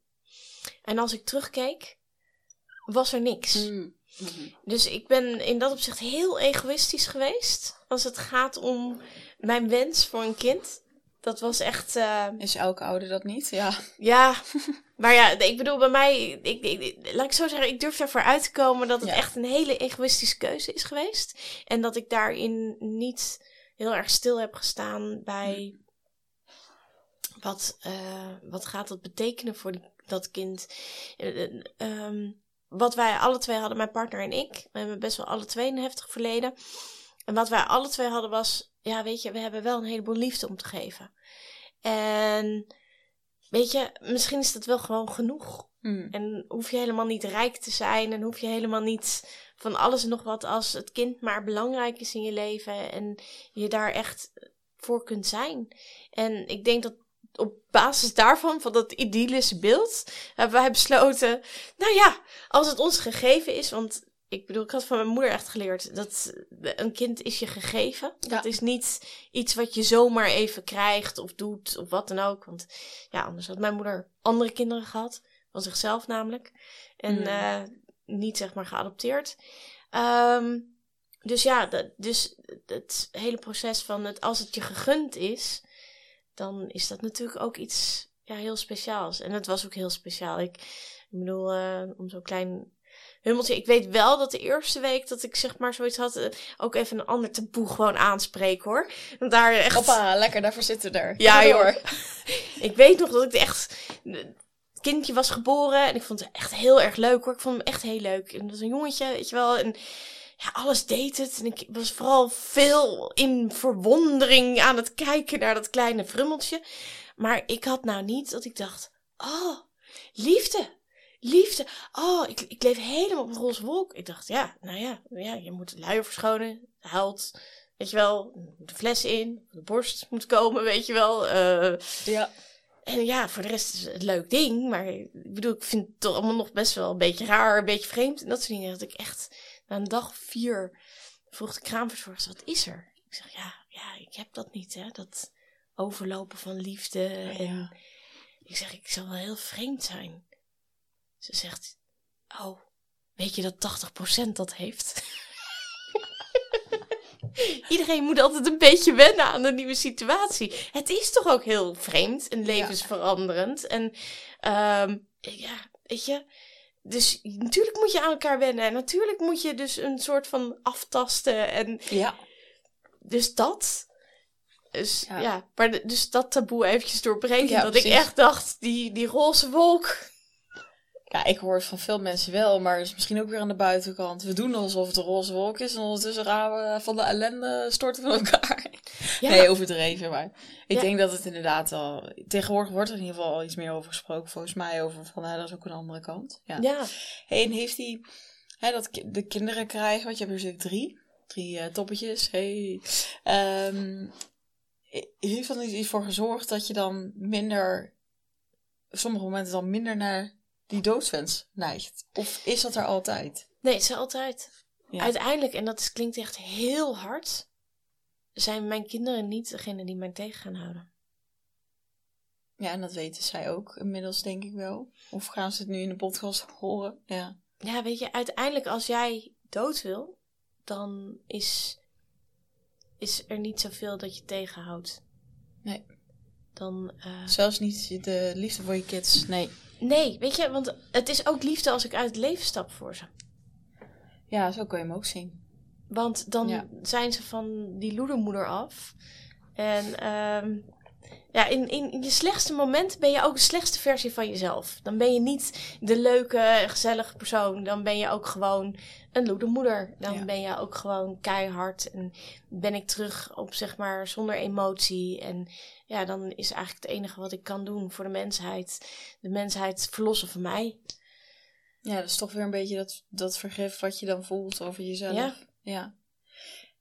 En als ik terugkeek, was er niks. Mm. Dus ik ben in dat opzicht heel egoïstisch geweest. Als het gaat om mijn wens voor een kind. Dat was echt. Uh...
Is elke ouder dat niet? Ja.
Ja, maar ja, ik bedoel, bij mij. Ik, ik, laat ik zo zeggen, ik durf ervoor uit te komen dat het echt een hele egoïstische keuze is geweest. En dat ik daarin niet heel erg stil heb gestaan bij. Wat, uh, wat gaat dat betekenen voor die, dat kind? Uh, wat wij alle twee hadden, mijn partner en ik, we hebben best wel alle twee een heftig verleden. En wat wij alle twee hadden was, ja, weet je, we hebben wel een heleboel liefde om te geven. En weet je, misschien is dat wel gewoon genoeg. Hmm. En hoef je helemaal niet rijk te zijn en hoef je helemaal niet van alles en nog wat als het kind maar belangrijk is in je leven en je daar echt voor kunt zijn. En ik denk dat op basis daarvan, van dat idyllische beeld, hebben wij besloten, nou ja, als het ons gegeven is, want ik bedoel, ik had van mijn moeder echt geleerd dat een kind is je gegeven. Dat is niet iets wat je zomaar even krijgt of doet of wat dan ook. Want ja, anders had mijn moeder andere kinderen gehad. Van zichzelf namelijk. En
Hmm.
eh, niet zeg maar geadopteerd. Ehm, dus ja, dat, dus het hele proces van het, als het je gegund is, dan is dat natuurlijk ook iets ja, heel speciaals. En het was ook heel speciaal. Ik, ik bedoel, eh, om zo'n klein hummeltje. Ik weet wel dat de eerste week dat ik zeg maar zoiets had, eh, ook even een ander taboe gewoon aanspreken hoor. Want daar echt.
Hoppa, lekker, daarvoor zitten we er.
Ja,
door.
Ik weet nog dat ik echt. Het kindje was geboren en ik vond het echt heel erg leuk hoor. Ik vond hem echt heel leuk. En dat was een jongetje, weet je wel. En ja, alles deed het. En ik was vooral veel in verwondering aan het kijken naar dat kleine frummeltje. Maar ik had nou niet dat ik dacht: oh, liefde. Liefde. Oh, ik, ik leef helemaal op een roze wolk. Ik dacht, ja, nou ja, ja je moet de luier verschonen. Huilt. Weet je wel, de fles in, de borst moet komen, weet je wel. Eh,
Ja.
en ja, voor de rest is het een leuk ding. Maar ik bedoel, ik vind het toch allemaal nog best wel een beetje raar, een beetje vreemd. En dat soort dingen. Dat ik echt na een dag vier vroeg de kraamverzorgster, wat is er? Ik zeg, ja, ja, ik heb dat niet, hè. Dat overlopen van liefde. En ik zeg, ik zal wel heel vreemd zijn. Ze zegt, oh, weet je dat 80% dat heeft? Iedereen moet altijd een beetje wennen aan de nieuwe situatie. Het is toch ook heel vreemd en levensveranderend. En ehm, ja, weet je. Dus natuurlijk moet je aan elkaar wennen. En natuurlijk moet je dus een soort van aftasten. En
Ja.
dus dat. Dus
Ja.
ja, maar de- dus dat taboe eventjes doorbreken.
Ja,
dat ik echt dacht, die, die roze wolk.
Ja, ik hoor het van veel mensen wel, maar het is misschien ook weer aan de buitenkant. We doen alsof het een roze wolk is en ondertussen gaan we van de ellende storten van elkaar.
Ja,
Nee, overdreven, maar ik
Ja.
denk dat het inderdaad al... Tegenwoordig wordt er in ieder geval al iets meer over gesproken, volgens mij, over van, nou, dat is ook een andere kant. Ja.
ja.
Hey, en heeft hij, hè, dat ki- de kinderen krijgen, want je hebt natuurlijk drie, drie eh, toppetjes, hey. Ehm, heeft dat niet iets voor gezorgd dat je dan minder, op sommige momenten dan minder naar die doodswens neigt? Of is dat er altijd?
Nee, het is altijd.
Ja.
Uiteindelijk, en dat klinkt echt heel hard, zijn mijn kinderen niet degene die mij tegen gaan houden.
Ja, en dat weten zij ook inmiddels, denk ik wel. Of gaan ze het nu in de podcast horen? Ja.
Ja, weet je, uiteindelijk als jij dood wil, dan is, is er niet zoveel dat je tegenhoudt.
Nee.
Dan, eh,
Zelfs niet de liefde voor je kids. Nee.
Nee, weet je, want het is ook liefde als ik uit het leven stap voor ze.
Ja, zo kun je hem ook zien.
Want dan
Ja.
zijn ze van die loedermoeder af. En ehm, ja, in, in, in je slechtste moment ben je ook de slechtste versie van jezelf. Dan ben je niet de leuke, gezellige persoon. Dan ben je ook gewoon een loedermoeder. Dan
Ja.
ben je ook gewoon keihard. En ben ik terug op, zeg maar, zonder emotie. En ja, dan is eigenlijk het enige wat ik kan doen voor de mensheid. De mensheid verlossen van mij.
Ja, dat is toch weer een beetje dat, dat vergif wat je dan voelt over jezelf.
Ja.
ja.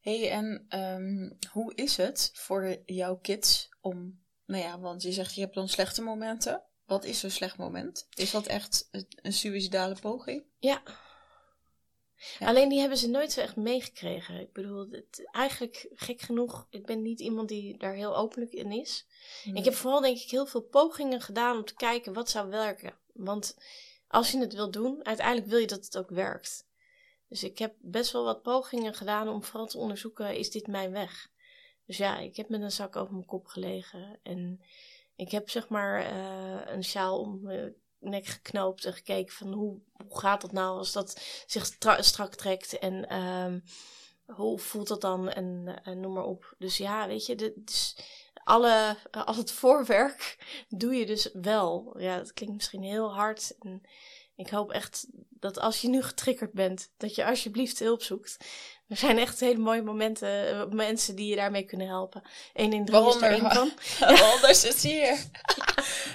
Hey, en ehm, hoe is het voor jouw kids om... Nou ja, want je zegt je hebt dan slechte momenten. Wat is zo'n slecht moment? Is dat echt een, suïcidale poging?
Ja.
Ja.
Alleen die hebben ze nooit zo echt meegekregen. Ik bedoel, het, eigenlijk gek genoeg, ik ben niet iemand die daar heel openlijk in is. Ik heb vooral denk ik heel veel pogingen gedaan om te kijken wat zou werken. Want als je het wil doen, uiteindelijk wil je dat het ook werkt. Dus ik heb best wel wat pogingen gedaan om vooral te onderzoeken, is dit mijn weg? Dus ja, ik heb met een zak over mijn kop gelegen. En ik heb zeg maar eh, een sjaal om mijn nek geknoopt en gekeken van hoe, hoe gaat dat nou als dat zich stra- strak trekt. En ehm, hoe voelt dat dan en, eh, noem maar op. Dus ja, weet je, is alle, al het voorwerk doe je dus wel. Ja, dat klinkt misschien heel hard. En ik hoop echt dat als je nu getriggerd bent, dat je alsjeblieft hulp zoekt. Er zijn echt hele mooie momenten, eh, mensen die je daarmee kunnen helpen. 1 in 3 is er
Waaronder?
één van.
Anders ze hier.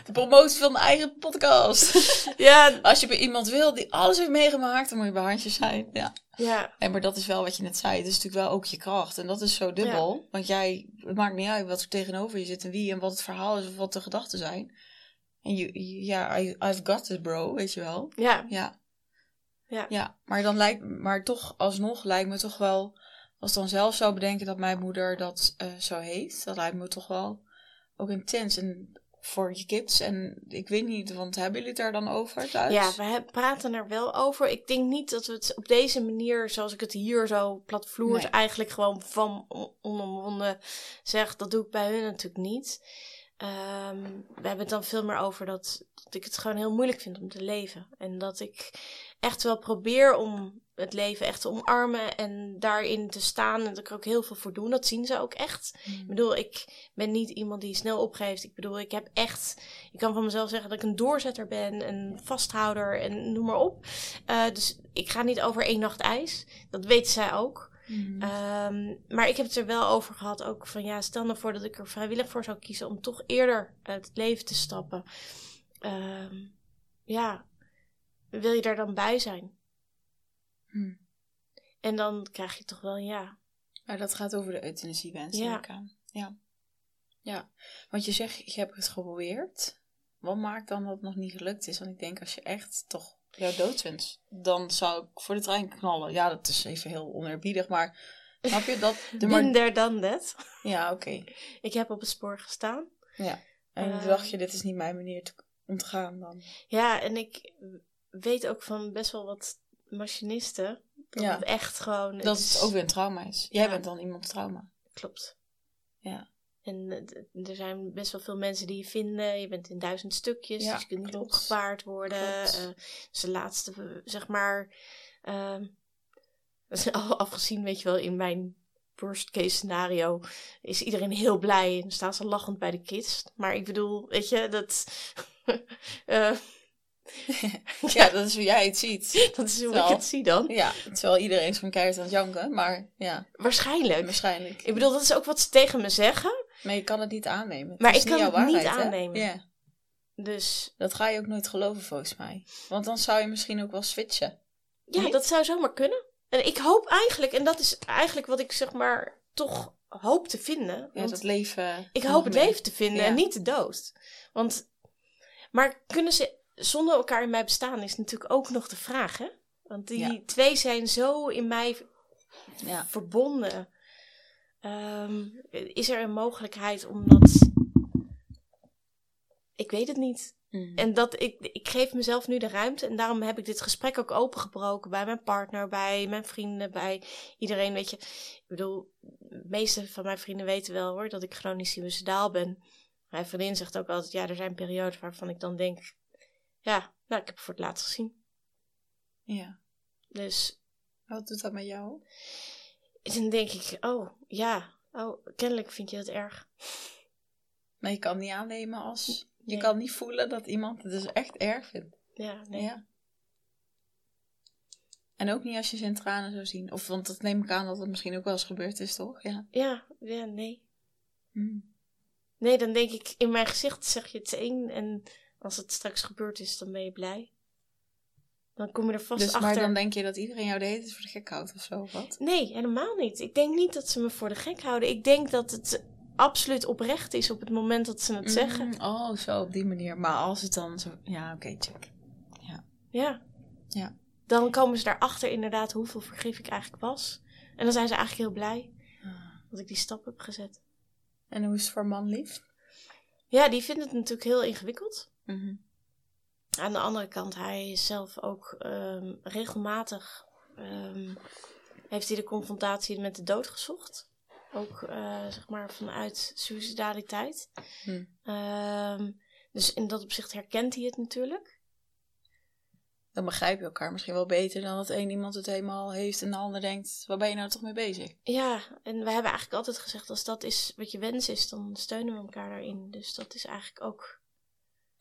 De promotie van mijn eigen podcast.
Ja,
Als je bij iemand wil die alles heeft meegemaakt, dan moet je bij handjes zijn. Ja.
ja,
En maar dat is wel wat je net zei. Het is natuurlijk wel ook je kracht. En dat is zo dubbel. Want jij, het maakt niet uit wat er tegenover je zit en wie en wat het verhaal is of wat de gedachten zijn. En ja, I, I've got it, bro, weet je wel.
ja,
Ja.
Ja.
Ja, maar dan lijkt maar toch alsnog lijkt me toch wel, als ik dan zelf zou bedenken dat mijn moeder dat eh, zo heeft, dat lijkt me toch wel ook intens. En voor je kids, en ik weet niet, want hebben jullie het daar dan over thuis?
Ja, we praten er wel over. Ik denk niet dat we het op deze manier, zoals ik het hier zo platvloers,
Nee.
eigenlijk gewoon van on- onomwonden zeg. Dat doe ik bij hun natuurlijk niet. Ehm, we hebben het dan veel meer over dat, dat ik het gewoon heel moeilijk vind om te leven. En dat ik echt wel probeer om het leven echt te omarmen en daarin te staan. En dat ik er ook heel veel voor doe. Dat zien ze ook echt. Ik bedoel, ik ben niet iemand die snel opgeeft. Ik bedoel, ik heb echt. Ik kan van mezelf zeggen dat ik een doorzetter ben, een vasthouder en noem maar op. Eh, dus ik ga niet over één nacht ijs. Dat weten zij ook.
Mhm.
Ehm, maar ik heb het er wel over gehad, ook van ja, stel nou voor dat ik er vrijwillig voor zou kiezen om toch eerder het leven te stappen. Ehm, ja, wil je daar dan bij zijn?
Hm.
En dan krijg je toch wel een ja.
Maar dat gaat over de euthanasiewens,
Ja.
aan. Ja. Ja, want je zegt, je hebt het geprobeerd. Wat maakt dan dat het nog niet gelukt is? Want ik denk, als je echt toch jouw doodwens, dan zou ik voor de trein knallen. Ja, dat is even heel oneerbiedig, maar snap je dat? De.
Minder dan dat.
Ja, oké.
Ik heb op het spoor gestaan.
Ja. En toen dacht je, dit is niet mijn manier te, om te gaan dan.
Ja, en ik weet ook van best wel wat machinisten. Dat
Ja.
het echt gewoon...
Dat
is-
het ook weer een trauma is. Jij
Ja.
bent dan iemands trauma.
Klopt.
Ja.
En eh, er zijn best wel veel mensen die je vinden. Je bent in duizend stukjes,
Ja,
dus je kunt niet opgepaard worden. Dus de laatste, zeg maar... al afgezien, weet je wel, in mijn worst case scenario is iedereen heel blij en staan ze lachend bij de kids. Maar ik bedoel, weet je, dat... eh,
ja, dat is hoe jij het ziet.
dat is hoe ik het zie dan.
Ja, terwijl iedereen is van keihard aan het janken, maar ja,
Waarschijnlijk.
waarschijnlijk.
Ik bedoel, dat is ook wat ze tegen me zeggen.
Maar je kan het niet aannemen. Het
Maar
is
ik kan
jouw
het niet
waarheid, hè?
aannemen.
Ja,
Dus
dat ga je ook nooit geloven volgens mij. Want dan zou je misschien ook wel switchen.
ja,
Niet?
dat zou zomaar kunnen. En ik hoop eigenlijk, en dat is eigenlijk wat ik zeg maar toch hoop te vinden.
Ja, dat leven.
ik hoop het leven te vinden
Ja.
en niet de dood. Want, maar kunnen ze zonder elkaar in mij bestaan is natuurlijk ook nog de vraag, hè? Want die
Ja.
twee zijn zo in mij
Ja.
verbonden. Ehm, is er een mogelijkheid om dat... Ik weet het niet.
Mm.
En dat ik, ik geef mezelf nu de ruimte. En daarom heb ik dit gesprek ook opengebroken bij mijn partner, bij mijn vrienden, bij iedereen. Weet je, ik bedoel, de meeste van mijn vrienden weten wel hoor dat ik chronisch suicidaal ben. Mijn vriendin zegt ook altijd, ja, er zijn periodes waarvan ik dan denk, ja, nou, ik heb het voor het laatst gezien.
Ja.
Dus
Wat doet dat met jou?
Dan denk ik, oh, ja, oh, kennelijk vind je dat erg.
Maar je kan niet aannemen als... Je
Nee.
kan niet voelen dat iemand het dus echt erg vindt.
Ja, nee.
Ja. En ook niet als je ze in tranen zou zien. Of, want dat neem ik aan dat het misschien ook wel eens gebeurd is, toch? Ja.
Ja, ja, nee.
Mm.
Nee, dan denk ik, in mijn gezicht zeg je het één. En als het straks gebeurd is, dan ben je blij. Dan kom je er vast
Dus,
achter.
maar dan denk je dat iedereen jou de hele tijd voor de gek houdt of zo, of wat?
Nee, helemaal niet. Ik denk niet dat ze me voor de gek houden. Ik denk dat het absoluut oprecht is op het moment dat ze het zeggen.
Mm, oh, zo op die manier. Maar als het dan zo... Ja, oké, check.
Ja.
Ja.
Dan komen ze daarachter inderdaad hoeveel vergif ik eigenlijk was. En dan zijn ze eigenlijk heel blij dat ik die stap heb gezet.
En hoe is het voor man lief?
Ja, die vindt het natuurlijk heel ingewikkeld.
Mhm.
Aan de andere kant, hij is zelf ook ehm, regelmatig ehm, heeft hij de confrontatie met de dood gezocht. Ook eh, zeg maar vanuit suicidaliteit.
Hm.
Ehm, dus in dat opzicht herkent hij het natuurlijk.
Dan begrijp je elkaar misschien wel beter dan dat één iemand het helemaal heeft en de ander denkt, waar ben je nou toch mee bezig?
Ja, en we hebben eigenlijk altijd gezegd, als dat is wat je wens is, dan steunen we elkaar daarin. Dus dat is eigenlijk ook,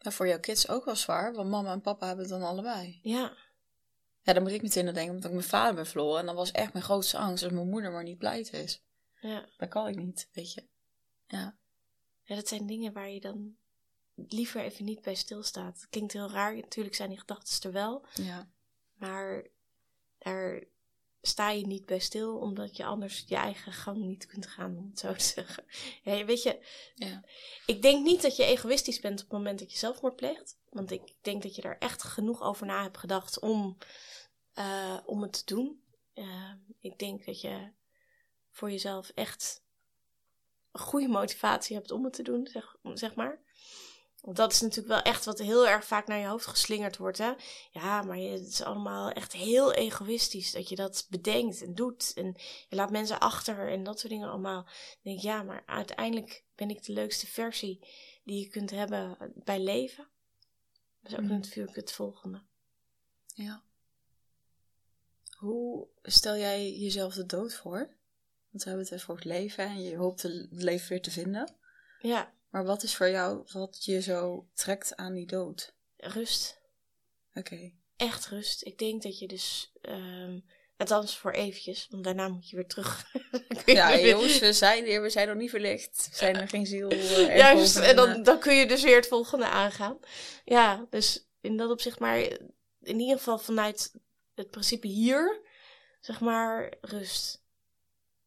Ja, voor jouw kids ook wel zwaar, want mama en papa hebben het dan allebei.
ja,
Ja, dan moet ik meteen aan denken, omdat ik mijn vader ben verloren. En dan was echt mijn grootste angst als mijn moeder maar niet blij is.
ja.
Dat kan ik niet, weet je. Ja.
Ja, dat zijn dingen waar je dan liever even niet bij stilstaat. Het klinkt heel raar, natuurlijk zijn die gedachten er wel.
Ja.
Maar daar sta je niet bij stil, omdat je anders je eigen gang niet kunt gaan, om het zo te zeggen. Ja, weet je,
Ja.
ik denk niet dat je egoïstisch bent op het moment dat je zelfmoord pleegt. Want ik denk dat je daar echt genoeg over na hebt gedacht om eh, om het te doen. Uh, ik denk dat je voor jezelf echt een goede motivatie hebt om het te doen, zeg, zeg maar. Want dat is natuurlijk wel echt wat heel erg vaak naar je hoofd geslingerd wordt. Hè? Ja, maar het is allemaal echt heel egoïstisch dat je dat bedenkt en doet. En je laat mensen achter en dat soort dingen allemaal. Ik denk ja, maar uiteindelijk ben ik de leukste versie die je kunt hebben bij leven. Dat is ook mm. natuurlijk het volgende.
Ja. Hoe stel jij jezelf de dood voor? Want we hebben het even voor het leven en je hoopt het leven weer te vinden.
Ja.
Maar wat is voor jou wat je zo trekt aan die dood?
Rust.
Oké.
Echt rust. Ik denk dat je dus, um, althans voor eventjes, want daarna moet je weer terug.
ja, jongens, we zijn hier, we zijn nog niet verlicht. We zijn er geen ziel. Uh,
Juist, en dan, eh. dan kun je dus weer het volgende aangaan. Ja, dus in dat opzicht, maar in ieder geval vanuit het principe hier, zeg maar, rust.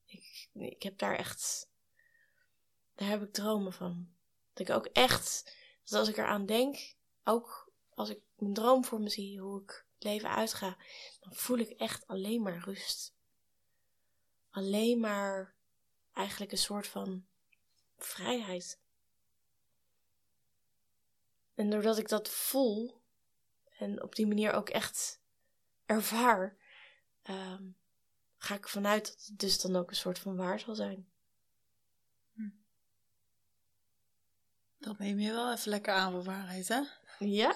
Ik, ik heb daar echt, daar heb ik dromen van. Dat ik ook echt, als ik eraan denk, ook als ik mijn droom voor me zie, hoe ik het leven uitga, dan voel ik echt alleen maar rust. Alleen maar eigenlijk een soort van vrijheid. En doordat ik dat voel en op die manier ook echt ervaar, um, ga ik vanuit dat het dus dan ook een soort van waar zal zijn.
Dat neem je wel even lekker aan voor waarheid, hè?
Ja.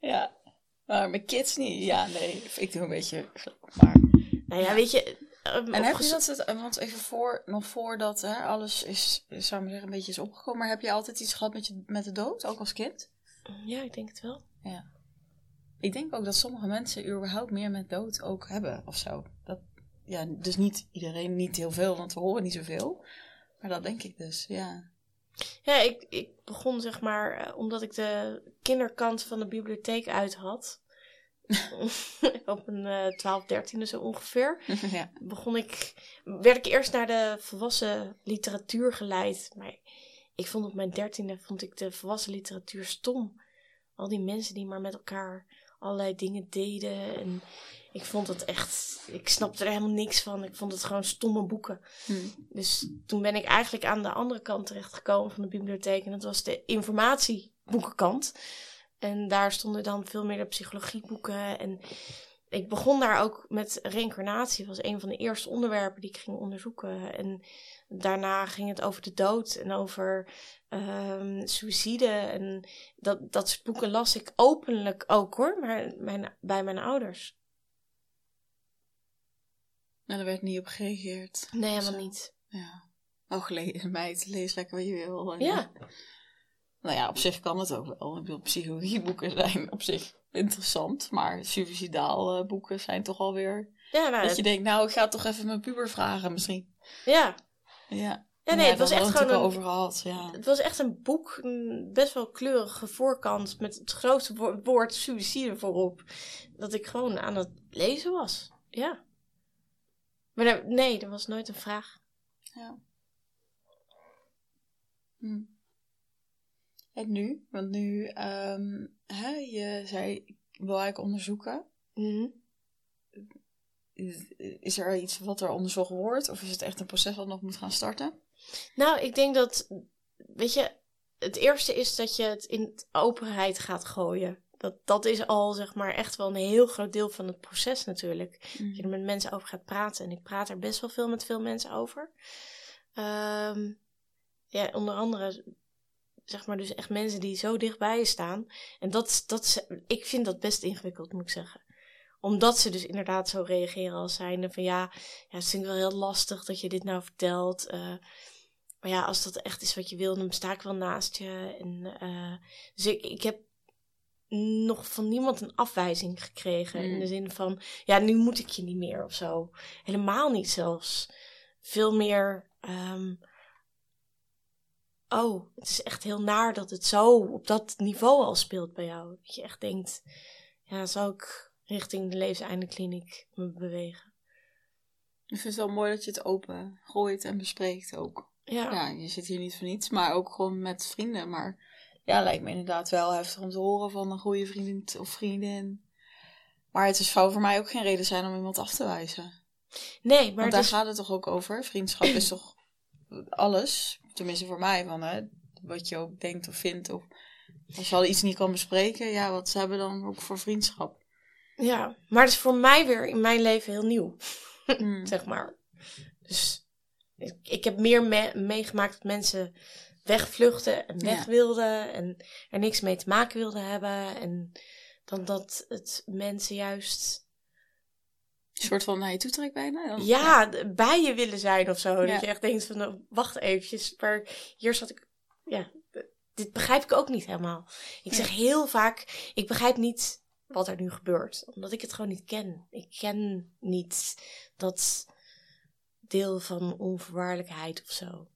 ja. Maar mijn kids niet. Ja, nee. Ik doe een beetje. Maar.
Nou ja, weet je.
Um, en heb je dat, het, want even voor, nog voordat hè, alles is, zou ik zeggen, een beetje is opgekomen, maar heb je altijd iets gehad met, je, met de dood, ook als kind?
Ja, ik denk het wel.
Ja. Ik denk ook dat sommige mensen überhaupt meer met dood ook hebben of zo. Dat, ja, dus niet iedereen, niet heel veel, want we horen niet zoveel. Maar dat denk ik dus, ja.
Ja, ik, ik begon zeg maar, eh, omdat ik de kinderkant van de bibliotheek uit had. op een uh, 12, 13 zo ongeveer. ja. Begon ik, werd ik eerst naar de volwassen literatuur geleid. Maar ik vond op mijn dertiende vond ik de volwassen literatuur stom. Al die mensen die maar met elkaar allerlei dingen deden. En ik vond het echt, ik snapte er helemaal niks van. Ik vond het gewoon stomme boeken. Hmm. Dus toen ben ik eigenlijk aan de andere kant terechtgekomen van de bibliotheek. En dat was de informatieboekenkant. En daar stonden dan veel meer de psychologieboeken. En ik begon daar ook met reïncarnatie. Dat was een van de eerste onderwerpen die ik ging onderzoeken. En daarna ging het over de dood en over um, suïcide. En dat, dat soort boeken las ik openlijk ook hoor, maar mijn, bij mijn ouders.
En er werd niet op gereageerd.
Nee, helemaal niet.
Ja. Oh, meid, lees lekker wat je wil.
ja.
Nou ja, op zich kan het ook wel. Ik bedoel, psychologieboeken zijn op zich interessant. Maar suicidaal uh, boeken zijn toch alweer... Ja, nou, dat je denkt, nou, ik ga toch even mijn puber vragen misschien.
Ja.
Ja.
Ja, nee, het was echt gewoon
een, over gehad, ja.
Het was echt een boek, een best wel kleurige voorkant met het grootste woord suicide voorop. Dat ik gewoon aan het lezen was. Ja. Maar nee, er was nooit een vraag.
Ja. Hm. En nu? Want nu, um, hè, je zei, ik wil eigenlijk onderzoeken.
Mhm.
Is er iets wat er onderzocht wordt? Of is het echt een proces wat nog moet gaan starten?
Nou, ik denk dat, weet je, het eerste is dat je het in openheid gaat gooien. Dat, dat is al, zeg maar, echt wel een heel groot deel van het proces natuurlijk. Dat je er met mensen over gaat praten. En ik praat er best wel veel met veel mensen over. Um, ja, onder andere, zeg maar, dus echt mensen die zo dichtbij je staan. En dat, dat, ik vind dat best ingewikkeld, moet ik zeggen omdat ze dus inderdaad zo reageren als zijnde van ja, ja het is wel heel lastig dat je dit nou vertelt. Uh, maar ja, als dat echt is wat je wil, dan sta ik wel naast je. En, uh, dus ik, ik heb nog van niemand een afwijzing gekregen. In de mm. zin van, ja, nu moet ik je niet meer of zo. Helemaal niet zelfs. Veel meer, um, oh, het is echt heel naar dat het zo op dat niveau al speelt bij jou. Dat je echt denkt, ja, zou ik richting de levenseindekliniek me bewegen.
Ik vind het wel mooi dat je het open gooit en bespreekt ook.
Ja.
ja. Je zit hier niet voor niets, maar ook gewoon met vrienden. Maar Ja, lijkt me inderdaad wel heftig om te horen van een goede vriendin of vriendin. Maar het is zou voor mij ook geen reden zijn om iemand af te wijzen.
Nee, maar
Want daar
is-
gaat het toch ook over? Vriendschap is toch alles? Tenminste voor mij, van, hè, wat je ook denkt of vindt. Of als je al iets niet kan bespreken, ja, wat ze hebben dan ook voor vriendschap?
ja, maar het is voor mij weer in mijn leven heel nieuw.
Hmm.
zeg maar. Dus ik, ik heb meer me- meegemaakt dat mensen wegvluchten en weg wilden en er niks mee te maken wilden hebben. En dan dat het mensen juist
Een soort van naar je toe trekt bijna. Dan-
ja, bij je willen zijn of zo.
Ja.
Dat je echt denkt van, nou, wacht eventjes. Maar hier zat ik, ja, dit begrijp ik ook niet helemaal. Ik
Ja.
zeg heel vaak, ik begrijp niet wat er nu gebeurt. Omdat ik het gewoon niet ken. Ik ken niet dat deel van onvoorwaardelijkheid of zo.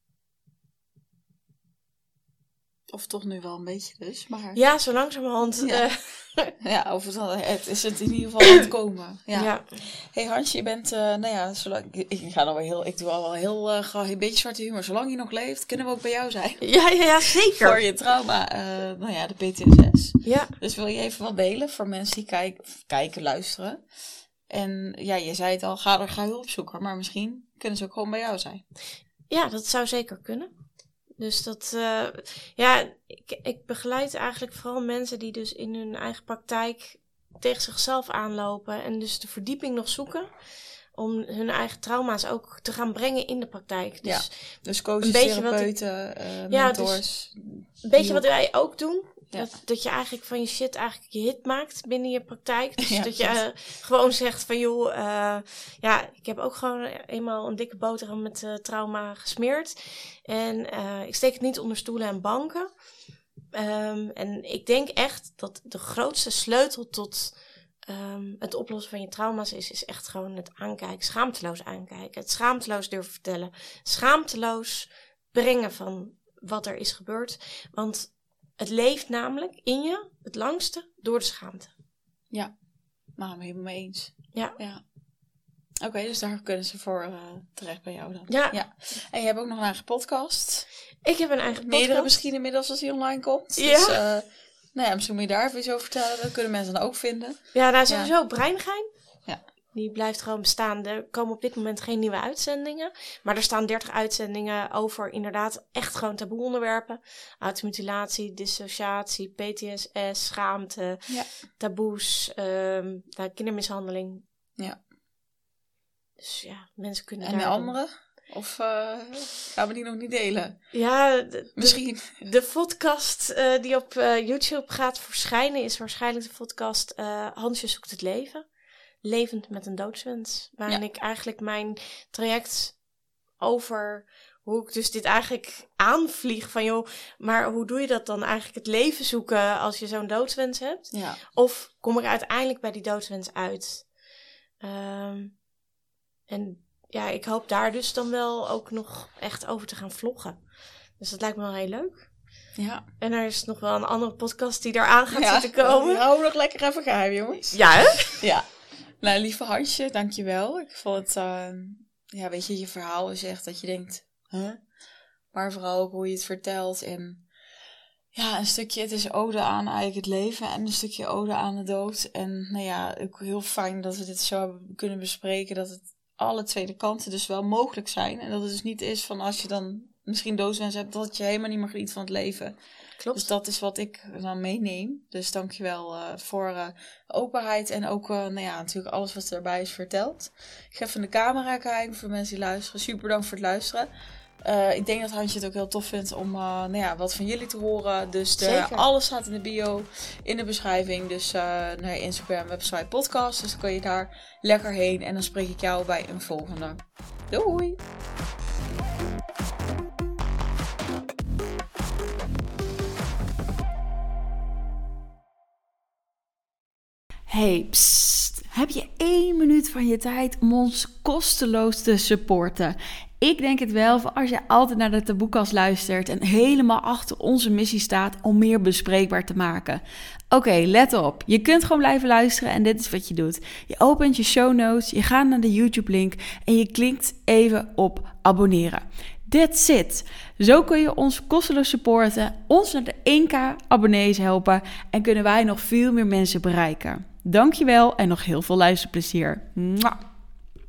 Of toch nu wel een beetje dus. Maar
Ja, zo langzamerhand.
Ja.
eh,
ja, of het, is het in ieder geval aan het komen. Ja.
ja.
Hey Hansje, je bent, eh, nou ja, zolang, ik, ik ga wel heel, ik doe al wel heel, eh, een beetje zwarte humor. Zolang je nog leeft, kunnen we ook bij jou zijn.
Ja, ja, ja, zeker.
Voor je trauma, nou ja, de PTSS.
Ja,
Dus wil je even wat delen voor mensen die kijken, kijken luisteren? En ja, je zei het al, ga er ga hulp zoeken. Maar misschien kunnen ze ook gewoon bij jou zijn.
Ja, dat zou zeker kunnen. Dus dat, eh, ja, ik, ik begeleid eigenlijk vooral mensen die dus in hun eigen praktijk tegen zichzelf aanlopen en dus de verdieping nog zoeken om hun eigen trauma's ook te gaan brengen in de praktijk. Dus
Ja. Dus coaches,
Een beetje wat ik-
therapeuten, eh,
Ja, dus-
mentors.
een beetje wat wij ook doen.
Ja.
Dat, dat je eigenlijk van je shit eigenlijk je hit maakt binnen je praktijk. Dus
Ja,
dat je eh, gewoon zegt van joh, eh, ja, ik heb ook gewoon eenmaal een dikke boterham met eh, trauma gesmeerd. En ik steek het niet onder stoelen en banken. Ehm, en ik denk echt dat de grootste sleutel tot ehm, het oplossen van je trauma's is, is echt gewoon het aankijken, schaamteloos aankijken. Het schaamteloos durven vertellen. Schaamteloos brengen van wat er is gebeurd. Want het leeft namelijk in je het langste door de schaamte.
Nou, ik helemaal mee eens.
Ja.
ja. Oké, dus daar kunnen ze voor eh, terecht bij jou dan.
Ja.
ja. En je hebt ook nog een eigen podcast.
Ik heb een eigen
Meerdere
podcast.
misschien inmiddels als die online komt.
Ja.
Dus, eh, nou ja, misschien moet je daar even iets over vertellen. Dat kunnen mensen dan ook vinden.
Ja, nou sowieso Breingein.
Ja.
Die blijft gewoon bestaan. Er komen op dit moment geen nieuwe uitzendingen. Maar er staan 30 uitzendingen over inderdaad echt gewoon taboe onderwerpen. Automutilatie, dissociatie, PTSS, schaamte,
Ja.
taboes, ehm, nou, kindermishandeling.
Ja.
Dus ja, mensen kunnen
En de andere? Of eh, gaan we die nog niet delen?
Ja, de,
Misschien.
de podcast eh, die op eh, YouTube gaat verschijnen is waarschijnlijk de podcast Hansje zoekt het leven. Levend met een doodswens. Waarin
Ja.
ik eigenlijk mijn traject over hoe ik dus dit eigenlijk aanvlieg van joh, maar hoe doe je dat dan eigenlijk het leven zoeken als je zo'n doodswens hebt?
Ja.
Of kom ik uiteindelijk bij die doodswens uit? Ehm, en ja, ik hoop daar dus dan wel ook nog echt over te gaan vloggen. Dus dat lijkt me wel heel leuk.
Ja.
En er is nog wel een andere podcast die eraan gaat
ja.
zitten komen.
Hem nog lekker even geheim, jongens.
Ja, hè?
Ja. Nou, lieve Hansje, dankjewel. Ik vond het, eh, ja, weet je, je verhaal is echt dat je denkt, huh? Maar vooral ook hoe je het vertelt en ja, een stukje, het is ode aan eigenlijk het leven en een stukje ode aan de dood. En nou ja, ook heel fijn dat we dit zo hebben kunnen bespreken, dat het alle twee kanten dus wel mogelijk zijn. En dat het dus niet is van als je dan misschien doodswens hebt, dat je helemaal niet meer geniet van het leven.
Klopt.
Dus dat is wat ik dan meeneem. Dus dankjewel uh, voor uh, openheid en ook uh, nou ja, natuurlijk alles wat erbij is verteld. Ik ga even de camera kijken voor mensen die luisteren. Super bedankt voor het luisteren. Ik denk dat Hansje het ook heel tof vindt om nou ja, wat van jullie te horen. Dus de, alles staat in de bio, in de beschrijving. Dus naar Instagram, website, podcast. Dus dan kan je daar lekker heen. En dan spreek ik jou bij een volgende. Doei!
Hey. Heb je één minuut van je tijd om ons kosteloos te supporten? Ik denk het wel, voor als je altijd naar de taboekast luistert en helemaal achter onze missie staat om meer bespreekbaar te maken. Oké, let op. Je kunt gewoon blijven luisteren en dit is wat je doet. Je opent je show notes, je gaat naar de YouTube link en je klikt even op abonneren.
That's it. Zo kun je ons kosteloos supporten, ons naar de 1k abonnees helpen en kunnen wij nog veel meer mensen bereiken. Dankjewel en nog heel veel luisterplezier. Mwah.